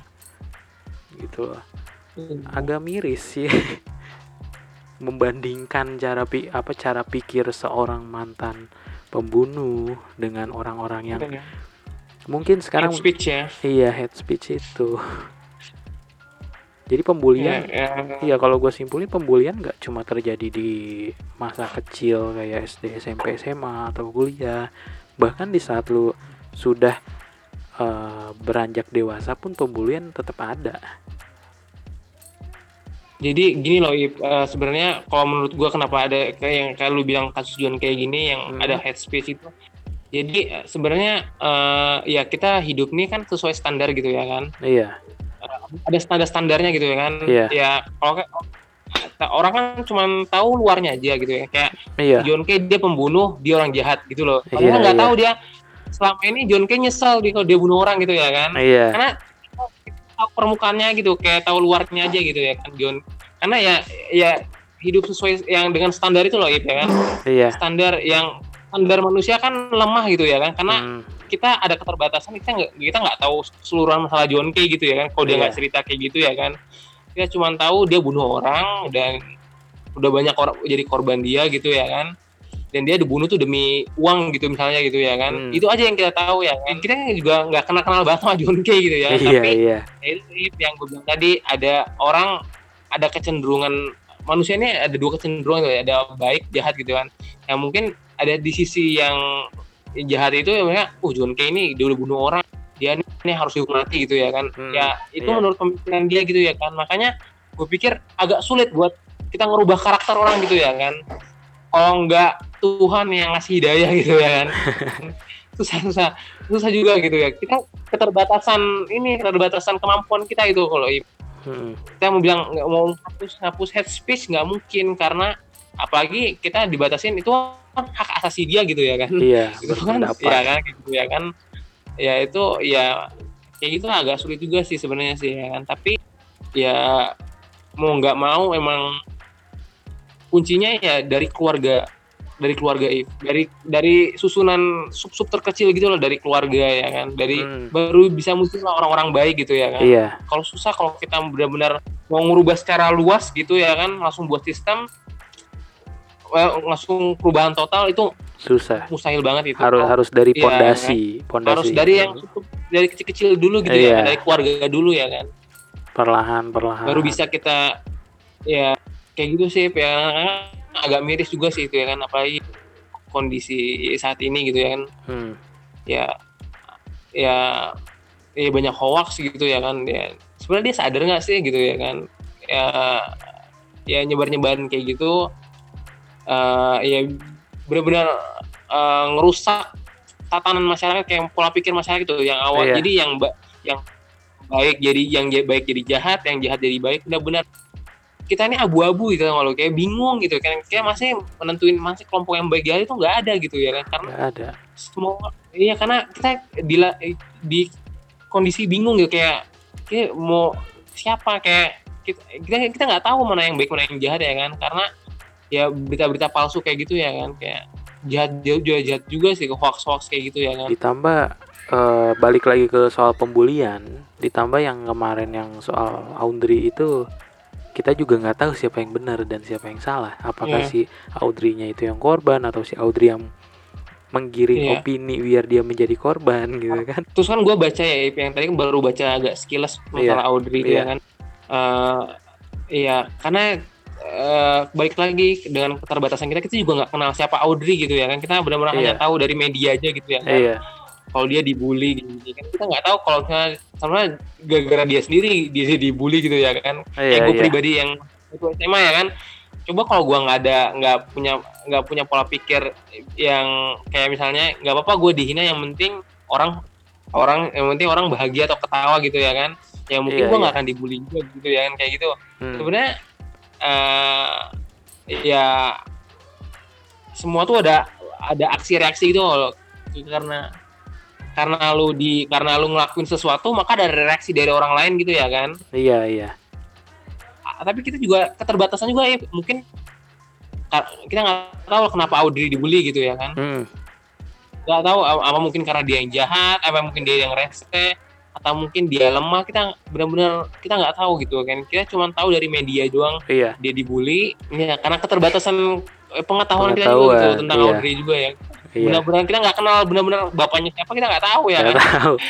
gitu Iya. agak miris sih membandingkan cara pi apa cara pikir seorang mantan pembunuh dengan orang-orang yang Iya. mungkin sekarang Hate speech ya. iya hate speech itu jadi pembulian Iya, Iya iya. kalau gue simpulin pembulian nggak cuma terjadi di masa kecil kayak SD, SMP, SMA atau kuliah, bahkan di saat lu sudah eh, beranjak dewasa pun pembulian tetap ada. Jadi gini loh, Ip, eh, sebenarnya kalau menurut gua kenapa ada kayak yang kayak lu bilang kasus John kayak gini yang Hmm. ada speech itu. Jadi eh, sebenarnya eh, ya kita hidup nih kan sesuai standar gitu ya kan. Iya, Ada standar-standarnya gitu ya kan. Iya. Ya kalau kayak orang kan cuma tahu luarnya aja gitu ya. Kayak iya, John Kay dia pembunuh, dia orang jahat gitu loh. Padahal Iya, nggak iya. tahu dia selama ini John Kay nyesal dia kalau dia bunuh orang gitu ya kan. iya, Karena tahu permukaannya gitu, kayak tahu luarnya aja gitu ya kan John. Karena ya ya hidup sesuai yang dengan standar itu loh Ip, ya kan. iya. Standar yang standar manusia kan lemah gitu ya kan. Karena Hmm, kita ada keterbatasan kita nggak kita nggak tahu keseluruhan masalah John Kay gitu ya kan. Kalau dia Iya. nggak cerita kayak gitu ya kan. Kita cuma tahu dia bunuh orang dan udah banyak orang jadi korban dia gitu ya kan dan dia dibunuh tuh demi uang gitu misalnya gitu ya kan Hmm. itu aja yang kita tahu ya kan kita juga nggak kenal kenal banget sama John Kay gitu ya iya, tapi iya, ya itu yang gue bilang tadi ada orang ada kecenderungan manusia ini ada dua kecenderungan ya ada baik jahat gitu kan yang mungkin ada di sisi yang jahat itu ya mereka uh John Kay ini dia udah bunuh orang dia ini, ini harus dihukum mati gitu ya kan. Hmm, ya itu iya. menurut pemikiran dia gitu ya kan. Makanya gue pikir agak sulit buat kita ngerubah karakter orang gitu ya kan. Kalau nggak Tuhan yang ngasih hidayah gitu ya kan. Susah susah susah juga gitu ya. Kita keterbatasan ini keterbatasan kemampuan kita itu kalau Hmm, kita mau bilang nggak mau hapus hapus head speech nggak mungkin karena apalagi kita dibatasin itu kan hak asasi dia gitu ya kan. Iya, itu kan berpendapat. ya kan gitu ya kan. Ya itu ya kayak gitu agak sulit juga sih sebenarnya sih ya kan. Tapi ya mau nggak mau emang kuncinya ya dari keluarga dari keluarga dari dari susunan sub sub terkecil gitu loh dari keluarga ya kan. Dari Hmm, baru bisa muncul orang-orang baik gitu ya kan. Iya, kalau susah kalau kita benar-benar mau ngubah secara luas gitu ya kan langsung buat sistem langsung perubahan total itu susah. mustahil banget itu. Harus harus dari Iya, pondasi, pondasi. harus dari yang dari kecil-kecil dulu gitu Iya. ya dari keluarga dulu ya kan? Perlahan, perlahan. baru bisa kita ya kayak gitu sih ya agak miris juga sih itu ya kan? Apalagi kondisi saat ini gitu ya kan? Hmm, ya ya ya banyak hoax gitu ya kan? Ya sebenarnya dia sadar nggak sih gitu ya kan? Ya ya nyebar nyebarin kayak gitu eh ya benar-benar eh, ngerusak tatanan masyarakat kayak pola pikir masyarakat itu yang awal Iya. jadi yang ba- yang baik jadi yang baik jadi jahat yang jahat jadi baik. Benar-benar kita ini abu-abu gitu kalau kayak bingung gitu kan. Kayak masih menentuin masih kelompok yang baik jahat itu nggak ada gitu ya kan. Karena nggak ada. semua iya karena kita di di kondisi bingung gitu. Kayak kayak mau siapa kayak kita kita kita nggak tahu mana yang baik mana yang jahat ya kan. Karena ya berita-berita palsu kayak gitu ya kan kayak jahat jauh juga jahat juga sih hoax hoax kayak gitu ya kan ditambah eh, balik lagi ke soal pembulian ditambah yang kemarin yang soal Audrey itu kita juga nggak tahu siapa yang benar dan siapa yang salah apakah Iya. si Audrey-nya itu yang korban atau si Audrey yang menggiring Iya. opini biar dia menjadi korban gitu kan terus kan gue baca ya yang tadi kan baru baca agak sekilas masalah Audrey itu iya. ya kan Eh, iya karena eh, balik lagi dengan keterbatasan kita kita juga nggak kenal siapa Audrey gitu ya kan. Kita benar-benar hanya Iya. tahu dari media aja gitu ya kan. Iya. Kalau dia dibully gitu kan. Kita nggak tahu kalau sama gara-gara dia sendiri dia dibully gitu ya kan. Iya kayak gue iya. pribadi yang itu SMA ya kan. Coba kalau gue nggak ada nggak punya nggak punya pola pikir yang kayak misalnya nggak apa-apa gue dihina yang penting orang orang yang penting orang bahagia atau ketawa gitu ya kan. Ya mungkin Iya, gue nggak iya. akan dibully juga gitu ya kan kayak gitu. Hmm. sebenarnya eh ya semua tuh ada ada aksi reaksi gitu loh karena karena lu di karena lu ngelakuin sesuatu maka ada reaksi dari orang lain gitu ya kan? Iya iya. Ah, tapi kita juga keterbatasan juga ya mungkin kita nggak tahu kenapa Audrey dibully gitu ya kan? Hmm. nggak tahu apa, apa mungkin karena dia yang jahat apa mungkin dia yang rese atau mungkin dia lemah kita benar-benar kita nggak tahu gitu kan. Kita cuma tahu dari media doang. Iya. Dia dibully. Ya karena keterbatasan eh, pengetahuan, kita juga Pengetahuan, gitu tentang iya. Audrey juga ya. Iya. Benar-benar kita nggak kenal benar-benar bapaknya siapa kita nggak tahu ya nggak kan. tahu.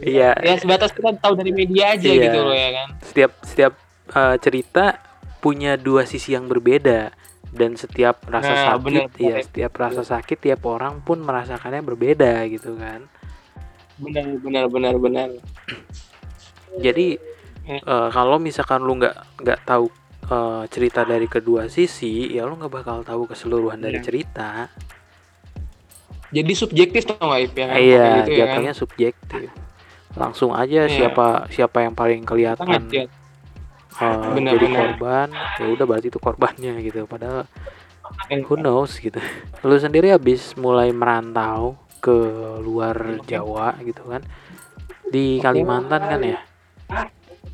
Iya. Ya sebatas kita tahu dari media aja Iya. gitu loh ya kan. Setiap setiap eh, cerita punya dua sisi yang berbeda. Dan setiap rasa Nah, sakit benar, ya benar. setiap rasa sakit tiap orang pun merasakannya berbeda gitu kan benar benar benar benar. Jadi Hmm. eh, kalau misalkan lu nggak nggak tahu eh, cerita dari kedua sisi ya lu nggak bakal tahu keseluruhan dari Iya. cerita. Jadi subjektif tuh nggak Ip, ya kan? Iya gitu ya kan? jatuhnya subjektif langsung aja Iya. siapa siapa yang paling kelihatan sangat ya. eh, Benar, jadi benar. korban ya udah berarti itu korbannya gitu. Padahal who knows gitu. Lu sendiri habis mulai merantau ke luar Jawa gitu kan. Di Kalimantan kan ya.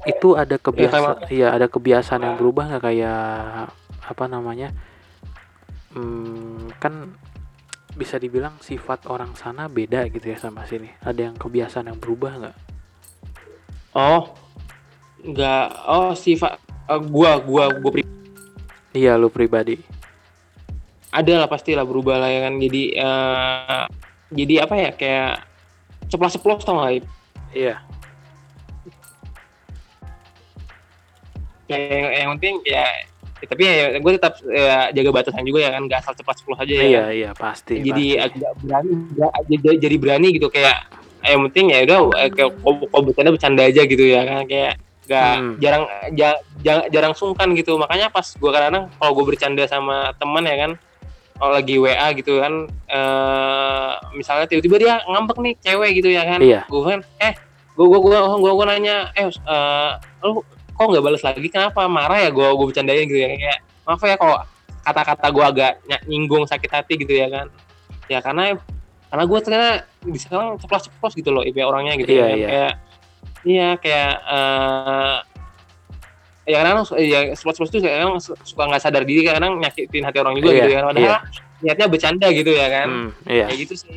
Itu ada kebiasaan ya ada kebiasaan yang berubah nggak? Kayak apa namanya hmm, kan bisa dibilang sifat orang sana beda gitu ya sama sini. Ada yang kebiasaan yang berubah nggak? Oh nggak. Oh sifat eh, gua gua gua pri- iya lu pribadi. Ada lah pasti lah berubah lah ya kan. Jadi eh, jadi apa ya kayak ceplos ceplos tau Ip? iya kayak yang, yang penting ya, ya tapi ya gue tetap ya, jaga batasan juga ya kan nggak asal ceplos ceplos aja ya iya iya pasti jadi pasti. agak berani nggak- jadi, jadi berani gitu kayak yang penting ya udah eh, kayak kau bercanda bercanda aja gitu ya kan kayak nggak Hmm. jarang ja- ja- jarang sungkan gitu makanya pas gue kadang kalau gue bercanda sama teman ya kan kalau lagi WA gitu kan eh misalnya tiba-tiba dia ngambek nih cewek gitu ya kan. Iya. gue kan eh gue gue gue gue gue nanya eh eh, lu kok nggak balas lagi? Kenapa? Marah ya gue gue bercandain gitu ya kayak maaf ya kalau kata-kata gue agak ny- nyinggung sakit hati gitu ya kan. Ya karena karena gue ternyata di sekarang ceplos-ceplos gitu loh IP orangnya gitu Iya, ya. iya. kayak iya kayak eh ya kadang ya ceplos-ceplos itu kadang suka nggak sadar diri kadang nyakitin hati orang juga Iya, gitu ya. Padahal iya. niatnya bercanda gitu ya kan. Hmm, iya. Kayak gitu sih.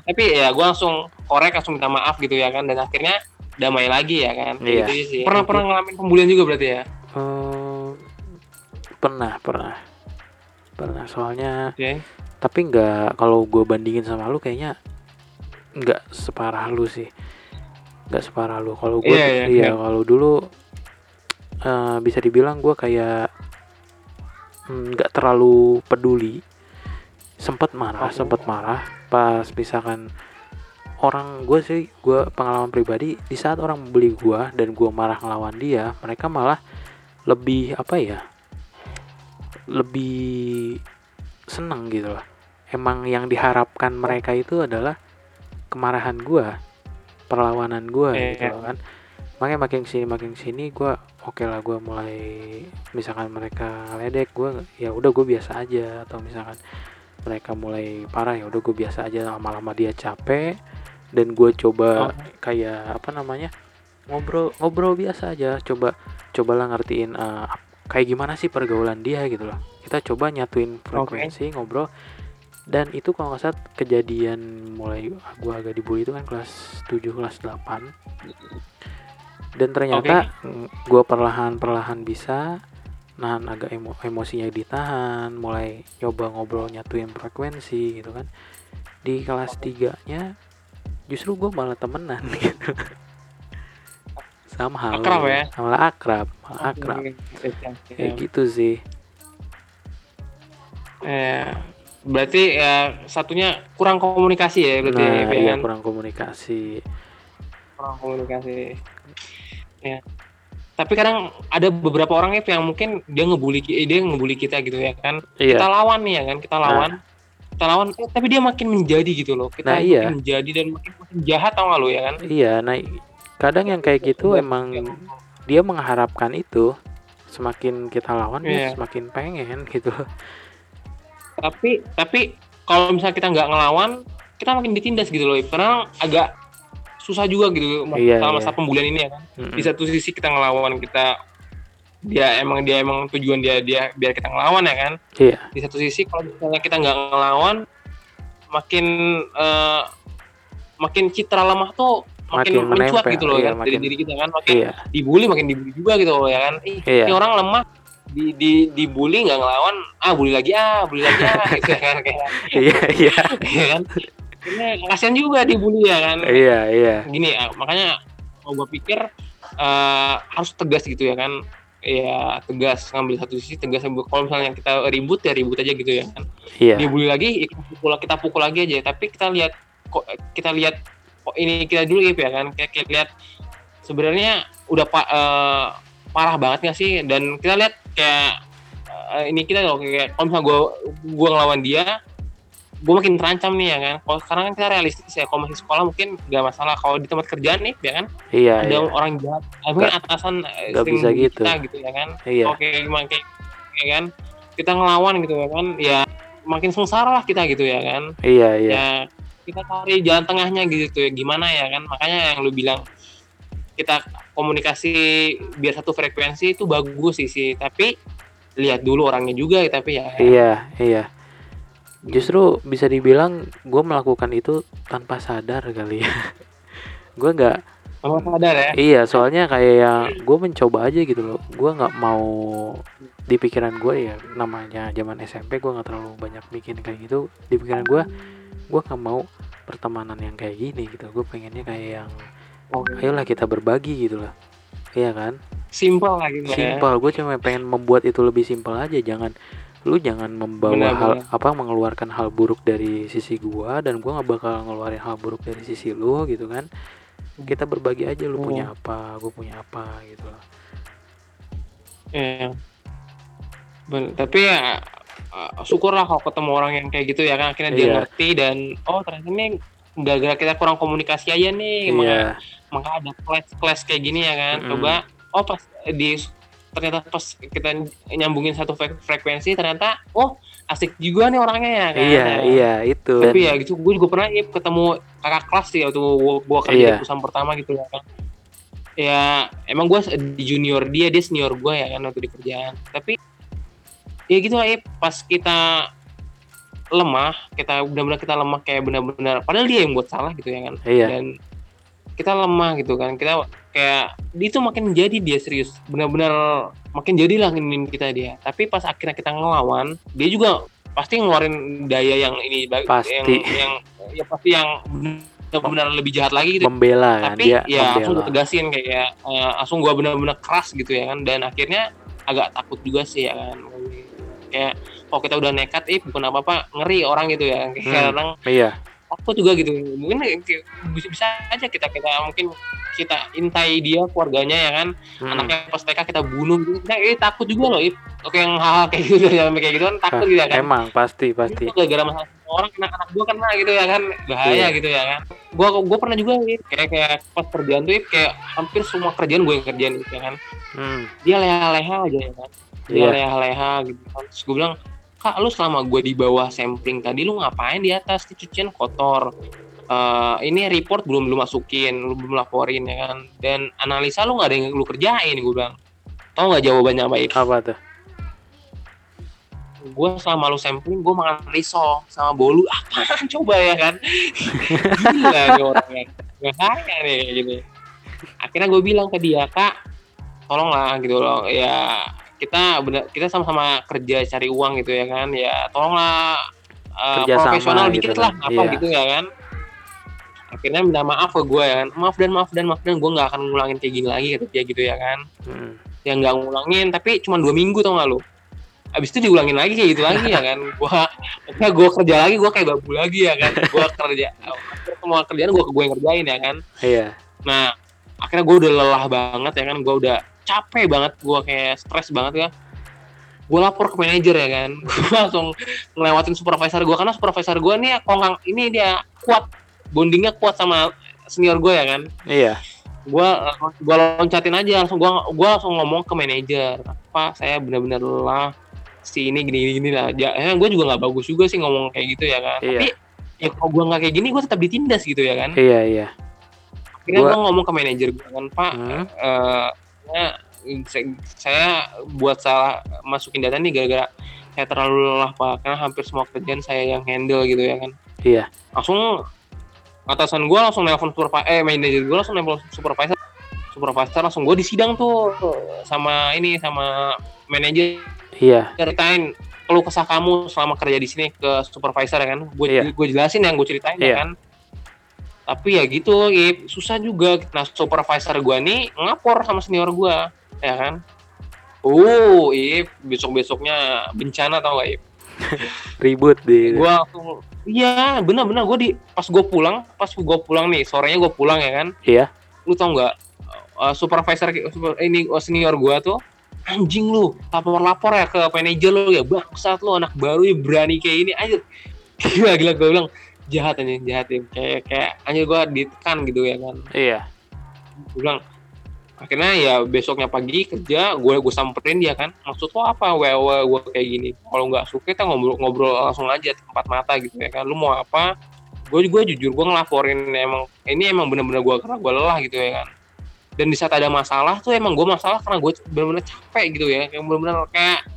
Tapi ya gue langsung korek langsung minta maaf gitu ya kan. Dan akhirnya damai lagi ya kan. Kayak Iya. gitu sih. Pernah pernah ngalamin pembulian juga berarti ya? Eh, pernah pernah. Pernah soalnya oke. tapi nggak kalau gue bandingin sama lu kayaknya nggak separah lu sih. Nggak separah lu. Kalau gue iya, iya. iya. kalau dulu eh, bisa dibilang gue kayak mm, nggak terlalu peduli sempet marah Oh. sempet marah pas misalkan orang gue sih gue pengalaman pribadi di saat orang membeli gue dan gue marah ngelawan dia mereka malah lebih apa ya lebih seneng gitu loh emang yang diharapkan mereka itu adalah kemarahan gua perlawanan gua Iya. gitu loh kan makanya makin sini makin sini gua oke lah gua mulai misalkan mereka ledek gua ya udah gue biasa aja. Atau misalkan mereka mulai parah ya udah gue biasa aja lama-lama dia capek dan gue coba Oh. kayak apa namanya ngobrol ngobrol biasa aja. Coba cobalah ngertiin eh, ap- kayak gimana sih pergaulan dia gitu loh. Kita coba nyatuin frekuensi ngobrol. Dan itu kalau nggak salah kejadian mulai gua agak dibully itu kan kelas 7 kelas 8 dan ternyata mm, gua perlahan-perlahan bisa nahan agak emo emosinya ditahan mulai coba ngobrol nyatuin frekuensi gitu kan. Di kelas 3 nya justru gue malah temenan gitu. Sama hal Akrab ya? malah akrab malah akrab. Kayak gitu sih. Eh, berarti ya satunya kurang komunikasi ya berarti nah ya, iya kan? kurang komunikasi. Kurang komunikasi. Ya. Tapi kadang ada beberapa orang ya yang mungkin dia ngebully eh, dia ngebully kita gitu ya kan. iya Kita lawan nih ya kan, kita lawan. Kita lawan eh, tapi dia makin menjadi gitu loh. Nah, Kita iya. makin menjadi dan makin, makin jahat tau gak lo ya kan? iya nah kadang yang kayak gitu emang dia mengharapkan itu semakin kita lawan dia Iya. semakin pengen gitu Tapi tapi kalau misalnya kita nggak ngelawan, kita makin ditindas gitu loh. Karena agak susah juga gitu Iya, sama iya. masa pembulian ini ya kan. Mm-mm. di satu sisi kita ngelawan kita dia emang dia emang tujuan dia dia biar kita ngelawan ya kan iya di satu sisi kalau misalnya kita nggak ngelawan makin eh, makin citra lemah tuh Makin makin, mencuat menempel, gitu loh iya, kan dari makin- diri kita kan makin iya dibully makin dibully juga gitu loh ya kan Ih, Iya. ini orang lemah di di dibully nggak ngelawan ah bully lagi ah bully lagi ah gitu ya kan kayak iya iya ya kan ini kasihan juga dibully ya kan? Iya iya. Gini ah, makanya kalau gue pikir eh, harus tegas gitu ya kan? Ya tegas ngambil satu sisi tegas kalau misalnya kita ribut ya ribut aja gitu ya kan? Iya. Dia bully lagi kita pukul kita pukul lagi aja. Tapi kita lihat kok kita lihat kok ini kita dulu ya kan? Kayak kita lihat sebenarnya udah pa- eh, parah banget nggak sih? Dan kita lihat kayak eh, ini kita loh kayak kalau misalnya gue gue ngelawan dia gue makin terancam nih ya kan? Kalau sekarang kan kita realistis ya kalau masih sekolah mungkin nggak masalah. Kalau di tempat kerjaan nih ya kan? Iya ada iya. orang jahat eh, mungkin atasan eh, sering bisa gitu. kita gitu ya kan? Iya. Oke gimana? Kayak ya kan? Kita ngelawan gitu ya kan? Ya makin sengsara lah kita gitu ya kan? Iya iya. Ya kita cari jalan tengahnya gitu ya. Gimana ya kan? Makanya yang lu bilang kita komunikasi biar satu frekuensi itu bagus sih sih. Tapi lihat dulu orangnya juga tapi ya. Iya iya justru bisa dibilang gue melakukan itu tanpa sadar kali ya. Gue nggak kamu sadar ya? Iya soalnya kayak yang gue mencoba aja gitu loh. Gue nggak mau di pikiran gue ya namanya zaman SMP gue nggak terlalu banyak bikin kayak gitu. Di pikiran gue gue nggak mau pertemanan yang kayak gini gitu. Gue pengennya kayak yang ayolah kita berbagi gitu loh. Iya kan? Simpel lah gitu ya. Simpel. Gue cuma pengen membuat itu lebih simpel aja. Jangan lu jangan membawa Benar, hal benar. apa mengeluarkan hal buruk dari sisi gua dan gua nggak bakal ngeluarin hal buruk dari sisi lu gitu kan kita berbagi aja lu punya apa gue punya apa gitu loh Iya. Ben- tapi ya uh, syukurlah kalau ketemu orang yang kayak gitu ya kan akhirnya dia Iya. ngerti dan oh ternyata ini gara-gara kita kurang komunikasi aja nih iya maka, maka ada clash kayak gini ya kan Mm-mm. coba oh pas di ternyata pas kita nyambungin satu fre- frekuensi ternyata oh asik juga nih orangnya ya kan iya Ya. iya itu tapi ya gitu gue juga pernah Ip, ketemu kakak kelas sih waktu gua, gua kerja Iya. di perusahaan pertama gitu ya kan ya emang gue di junior dia dia senior gue ya kan waktu di kerjaan tapi ya gitu lah Ip. pas kita lemah kita benar-benar kita lemah kayak benar-benar padahal dia yang buat salah gitu ya kan iya dan kita lemah gitu kan. Kita kayak dia itu makin jadi dia serius. Benar-benar makin jadilah nginin kita dia. Tapi pas akhirnya kita ngelawan dia juga pasti ngeluarin daya yang ini Pasti. yang yang ya pasti yang benar-benar lebih jahat lagi gitu. Membela kan tapi dia ya langsung gue membela tegasin kayak eh, langsung gua benar-benar keras gitu ya kan. Dan akhirnya agak takut juga sih ya kan. Kayak kalau kita udah nekat eh bukan apa-apa. Ngeri orang gitu ya kayak Hmm. kadang iya takut juga gitu. Mungkin bisa bisa aja kita kita mungkin kita intai dia keluarganya ya kan. Mm. anaknya pas TK kita bunuh gitu. Kita eh, takut juga loh Ip. oke yang hal-hal kayak gitu ya kayak gitu kan takut gitu ya kan. emang pasti pasti. Itu gara-gara masalah orang kena anak gua kena gitu ya kan. Bahaya Iya. gitu ya kan. Gua gua pernah juga Ip. kayak kayak pas kerjaan tuh kayak hampir semua kerjaan gue yang kerjain gitu ya kan. Hmm, dia leha-leha aja ya kan. Dia Iya. leha-leha gitu kan. Terus gue bilang kak lu selama gue di bawah sampling tadi lu ngapain di atas? Di cucian kotor. Eh, ini report belum lu masukin lu belum laporin ya kan? Dan analisa lu nggak ada yang lu kerjain gue bilang. Tau nggak jawabannya apa Ip? Apa tuh? gue selama lu sampling gue makan risol sama bolu. Apaan? Coba ya kan? Gila nih orang yang nggak kaya nih gitu akhirnya gue bilang ke dia kak tolonglah gitu loh. Ya kita bener kita sama-sama kerja cari uang gitu ya kan ya tolonglah uh, Kerja sama profesional gitu dikit kan. lah apa Iya. gitu ya kan akhirnya minta maaf ke gue ya kan maaf dan maaf dan maaf dan gue nggak akan ngulangin kayak gini lagi kata dia gitu ya kan Hmm. yang nggak ngulangin tapi cuma dua minggu tau gak lu abis itu diulangin lagi kayak gitu lagi ya kan gua akhirnya gua kerja lagi gua kayak babu lagi ya kan gua kerja semua kerjaan gua gue yang kerjain ya kan Iya. nah akhirnya gua udah lelah banget ya kan gua udah capek banget gua kayak stres banget ya gua lapor ke manajer ya kan gua langsung ngelewatin supervisor gua karena supervisor gua nih kongkang ini dia kuat bondingnya kuat sama senior gua ya kan Iya. gua gua loncatin aja langsung gua gua langsung ngomong ke manajer pak saya benar-benar lelah si ini gini gini, gini lah ya eh, gue juga nggak bagus juga sih ngomong kayak gitu ya kan Iya. tapi ya kalau gua nggak kayak gini gua tetap ditindas gitu ya kan Iya, iya. akhirnya gua ngomong ke manajer gua kan pak Hmm. eh, saya- saya buat salah masukin data nih gara-gara saya terlalu lelah pak karena hampir semua kerjaan saya yang handle gitu ya kan Iya. langsung atasan gue langsung nelpon supervisor eh manajer gue langsung nelpon supervisor supervisor langsung gue disidang tuh sama ini sama manajer Iya. ceritain keluh kesah kamu selama kerja di sini ke supervisor ya kan gue Iya. gue jelasin yang gue ceritain Iya. ya kan tapi ya gitu Ip. susah juga. Nah supervisor gue nih ngapor sama senior gue ya kan? Uh Ip besok besoknya bencana tau gak Ip? Ribut di. gue langsung iya bener-bener gue di pas gue pulang pas gue pulang nih sorenya gue pulang ya kan? Iya. lu tau nggak uh, supervisor super- ini uh, senior gue tuh anjing lu lapor-lapor ya ke manajer lu ya. Bangsat lu anak baru ya berani kayak ini. Aja gila gila gue bilang jahat aja jahat ya. Kayak kayak anjir gue ditekan gitu ya kan. Iya. gue bilang akhirnya ya besoknya pagi kerja gue gue samperin dia kan. Maksud lo apa? Wewe gue kayak gini. Kalau nggak suka kita ngobrol ngobrol langsung aja tempat mata gitu ya kan. Lu mau apa? Gue juga jujur gue ngelaporin emang ini emang bener-bener gue karena gue lelah gitu ya kan. Dan di saat ada masalah tuh emang gue masalah karena gue bener-bener capek gitu ya. Yang bener-bener kayak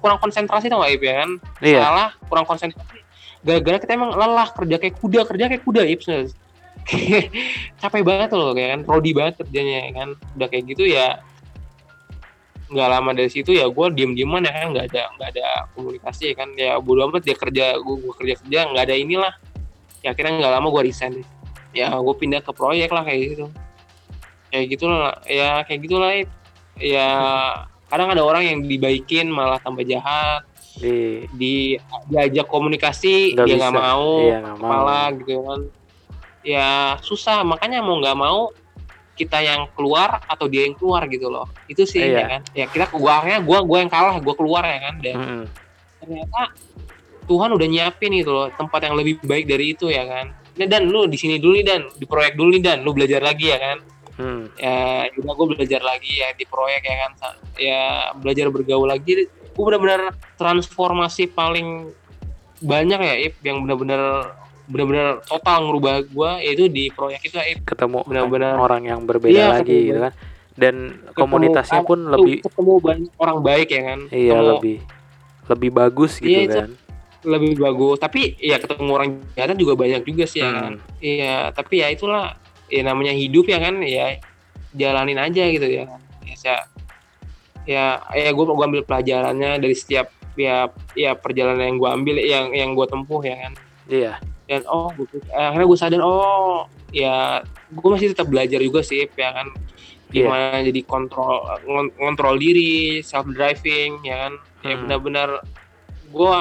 kurang konsentrasi tau gak ya kan? Iya. salah kurang konsentrasi gara-gara kita emang lelah kerja kayak kuda kerja kayak kuda sebenarnya. capek banget loh kayak kan. Prodi banget kerjanya ya kan. Udah kayak gitu ya nggak lama dari situ ya gue diem dieman ya kan nggak ada nggak ada komunikasi ya kan. Ya bodo amat dia kerja gue, kerja kerja nggak ada inilah. Ya akhirnya nggak lama gue resign. Ya gue pindah ke proyek lah kayak gitu. Kayak gitu lah ya kayak gitulah ya kadang ada orang yang dibaikin malah tambah jahat Di. di diajak komunikasi Nggak dia nggak mau Iya, mau. kepala gitu kan ya susah makanya mau nggak mau kita yang keluar atau dia yang keluar gitu loh itu sih Iya. ya kan ya kita akhirnya gua gua yang kalah gua keluar ya kan dan Mm-mm. ternyata Tuhan udah nyiapin gitu loh tempat yang lebih baik dari itu ya kan Nah, dan lu di sini dulu nih dan di proyek dulu nih dan lu belajar lagi ya kan Hmm. ya udah gue belajar lagi ya di proyek ya kan ya belajar bergaul lagi gue benar-benar transformasi paling banyak ya Ip yang benar-benar benar-benar total ngerubah gue yaitu di proyek itu ya Ip Ketemu Benar-benar. orang yang berbeda Iya, lagi ketemu gitu kan. Dan komunitasnya Ketemu- pun Tuh, lebih ketemu banyak orang baik ya kan iya Ketemu lebih lebih bagus gitu Iya, itu. kan. lebih bagus tapi ya ketemu orang jahat juga banyak juga sih ya Hmm. kan iya tapi ya itulah ya namanya hidup ya kan ya jalanin aja gitu ya ya saya ya ya gue gua ambil pelajarannya dari setiap ya ya perjalanan yang gue ambil yang yang gue tempuh ya kan Iya. dan oh gua, akhirnya gue sadar oh ya gue masih tetap belajar juga sih ya kan Iya. gimana jadi kontrol ngon- ngontrol diri self driving ya kan ya Hmm. benar-benar gue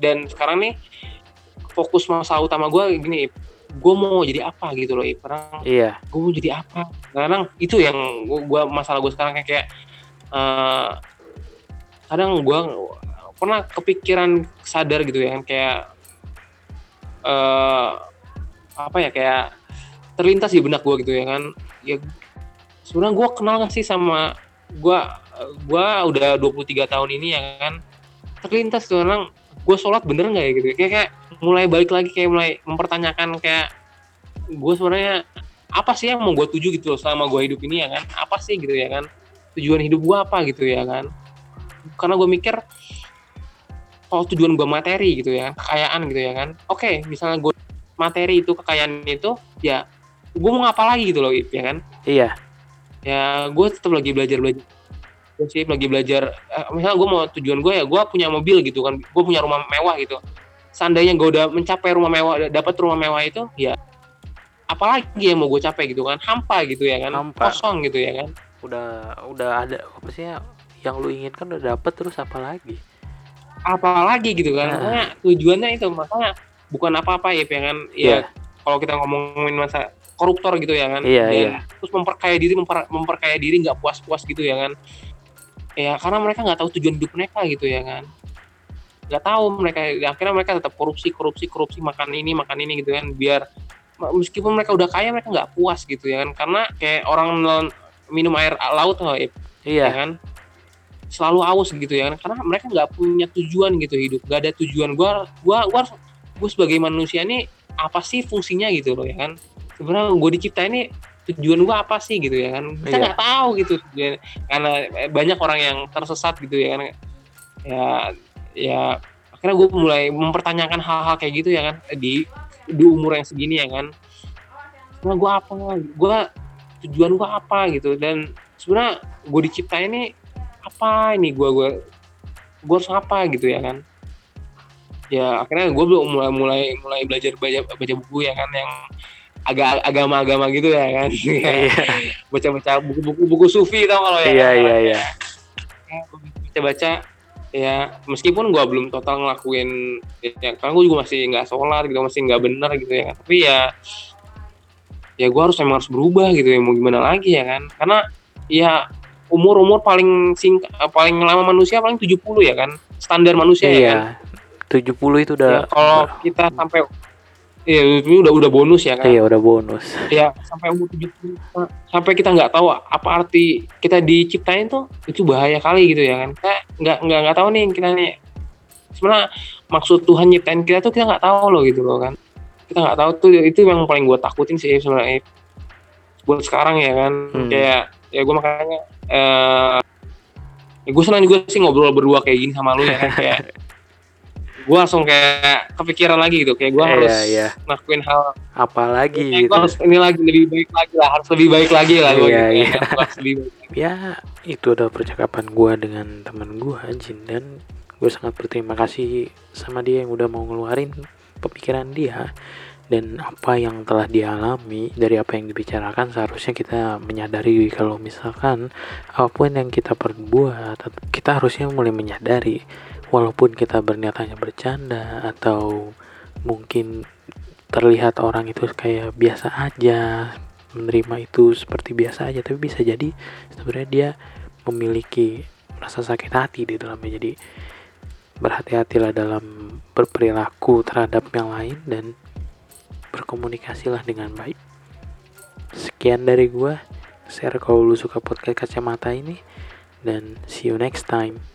dan sekarang nih fokus masalah utama gue gini gue mau jadi apa gitu loh. Sekarang Iya. gue mau jadi apa kadang itu yang gue masalah gue sekarang kayak, kayak eh, kadang gue pernah kepikiran sadar gitu ya kan kayak eh apa ya kayak terlintas di benak gue gitu ya kan ya sebenarnya gue kenal gak sih sama gue gue udah 23 tahun ini ya kan terlintas tuh orang gue sholat bener nggak ya? Gitu. Kayak kayak mulai balik lagi kayak mulai mempertanyakan kayak gue sebenarnya apa sih yang mau gue tuju gitu loh selama gue hidup ini ya kan? Apa sih gitu ya kan? Tujuan hidup gue apa gitu ya kan? Karena gue mikir kalau tujuan gue materi gitu ya kekayaan gitu ya kan? Oke misalnya gue materi itu kekayaan itu ya gue mau ngapa lagi gitu loh ya kan? Iya. Ya gue tetap lagi belajar belajar gue sih lagi belajar eh, misalnya gue mau tujuan gue ya gue punya mobil gitu kan gue punya rumah mewah gitu seandainya gue udah mencapai rumah mewah dapat rumah mewah itu ya apalagi yang mau gue capai gitu kan hampa gitu ya kan Hampa. kosong gitu ya kan udah udah ada apa sih ya, yang lu inginkan udah dapet terus apa lagi apalagi gitu kan Nah. makanya tujuannya itu makanya bukan apa-apa ya ya kan ya Iya. kalau kita ngomongin masa koruptor gitu ya kan Iya, Dan iya. terus memperkaya diri memper- memperkaya diri nggak puas-puas gitu ya kan ya karena mereka nggak tahu tujuan hidup mereka gitu ya kan. Nggak tahu mereka akhirnya mereka tetap korupsi korupsi korupsi makan ini makan ini gitu kan biar meskipun mereka udah kaya mereka nggak puas gitu ya kan. Karena kayak orang minum air laut nggak ya iya. kan selalu aus gitu ya kan. Karena mereka nggak punya tujuan gitu hidup nggak ada tujuan. Gua gua gua gua sebagai manusia ini apa sih fungsinya gitu loh ya kan. Sebenarnya gue dicipta ini tujuan gua apa sih gitu ya kan. Kita Iya. nggak tahu gitu. Tujuan- karena banyak orang yang tersesat gitu ya kan. Ya ya akhirnya gue mulai mempertanyakan hal-hal kayak gitu ya kan di di umur yang segini ya kan. Sebenarnya gue apa? Gue tujuan gue apa gitu. Dan sebenarnya gue diciptain ini apa ini gue gue gue harus apa gitu ya kan. Ya akhirnya gue belum mulai mulai mulai belajar baca baca buku ya kan yang agak agama-agama gitu ya kan. Iya. Baca-baca buku-buku buku sufi tau kalau ya. Iya kan? iya iya. Baca-baca ya meskipun gue belum total ngelakuin ya karena gue juga masih nggak sholat gitu masih nggak bener gitu ya. Kan. tapi ya ya gue harus emang harus berubah gitu ya mau gimana lagi ya kan. Karena ya umur umur paling sing paling lama manusia paling 70 ya kan standar manusia ya kan. Iya 70 itu ya, udah kalau kita sampai ya itu udah udah bonus ya kan iya udah bonus. Ya sampai umur 70 sampai kita nggak tahu apa arti kita diciptain tuh itu bahaya kali gitu ya kan. Kita nggak nggak nggak tahu nih kita nih. Sebenarnya maksud Tuhan nyiptain kita tuh kita nggak tahu loh gitu loh kan. Kita nggak tahu tuh itu yang paling gue takutin sih sebenarnya. Buat sekarang ya kan. Hmm. kayak ya gue makanya eh ya gue senang juga sih ngobrol berdua kayak gini sama lu ya kan. Kayak gue langsung kayak kepikiran lagi gitu kayak gue Iya, harus iya. ngelakuin hal apalagi Kayak gitu gue harus ini lagi lebih baik lagi lah harus lebih baik lagi lah gue Iya, gitu, iya. ya. Harus lebih baik. ya itu adalah percakapan gue dengan teman gue Jin dan gue sangat berterima kasih sama dia yang udah mau ngeluarin pemikiran dia dan apa yang telah dia alami dari apa yang dibicarakan seharusnya kita menyadari kalau misalkan apa pun yang kita perbuat kita harusnya mulai menyadari walaupun kita berniat hanya bercanda atau mungkin terlihat orang itu kayak biasa aja menerima itu seperti biasa aja tapi bisa jadi sebenarnya dia memiliki rasa sakit hati di dalamnya. Jadi berhati-hatilah dalam berperilaku terhadap yang lain dan berkomunikasilah dengan baik. Sekian dari gua. Share kalau lu suka podcast kacamata ini. Dan see you next time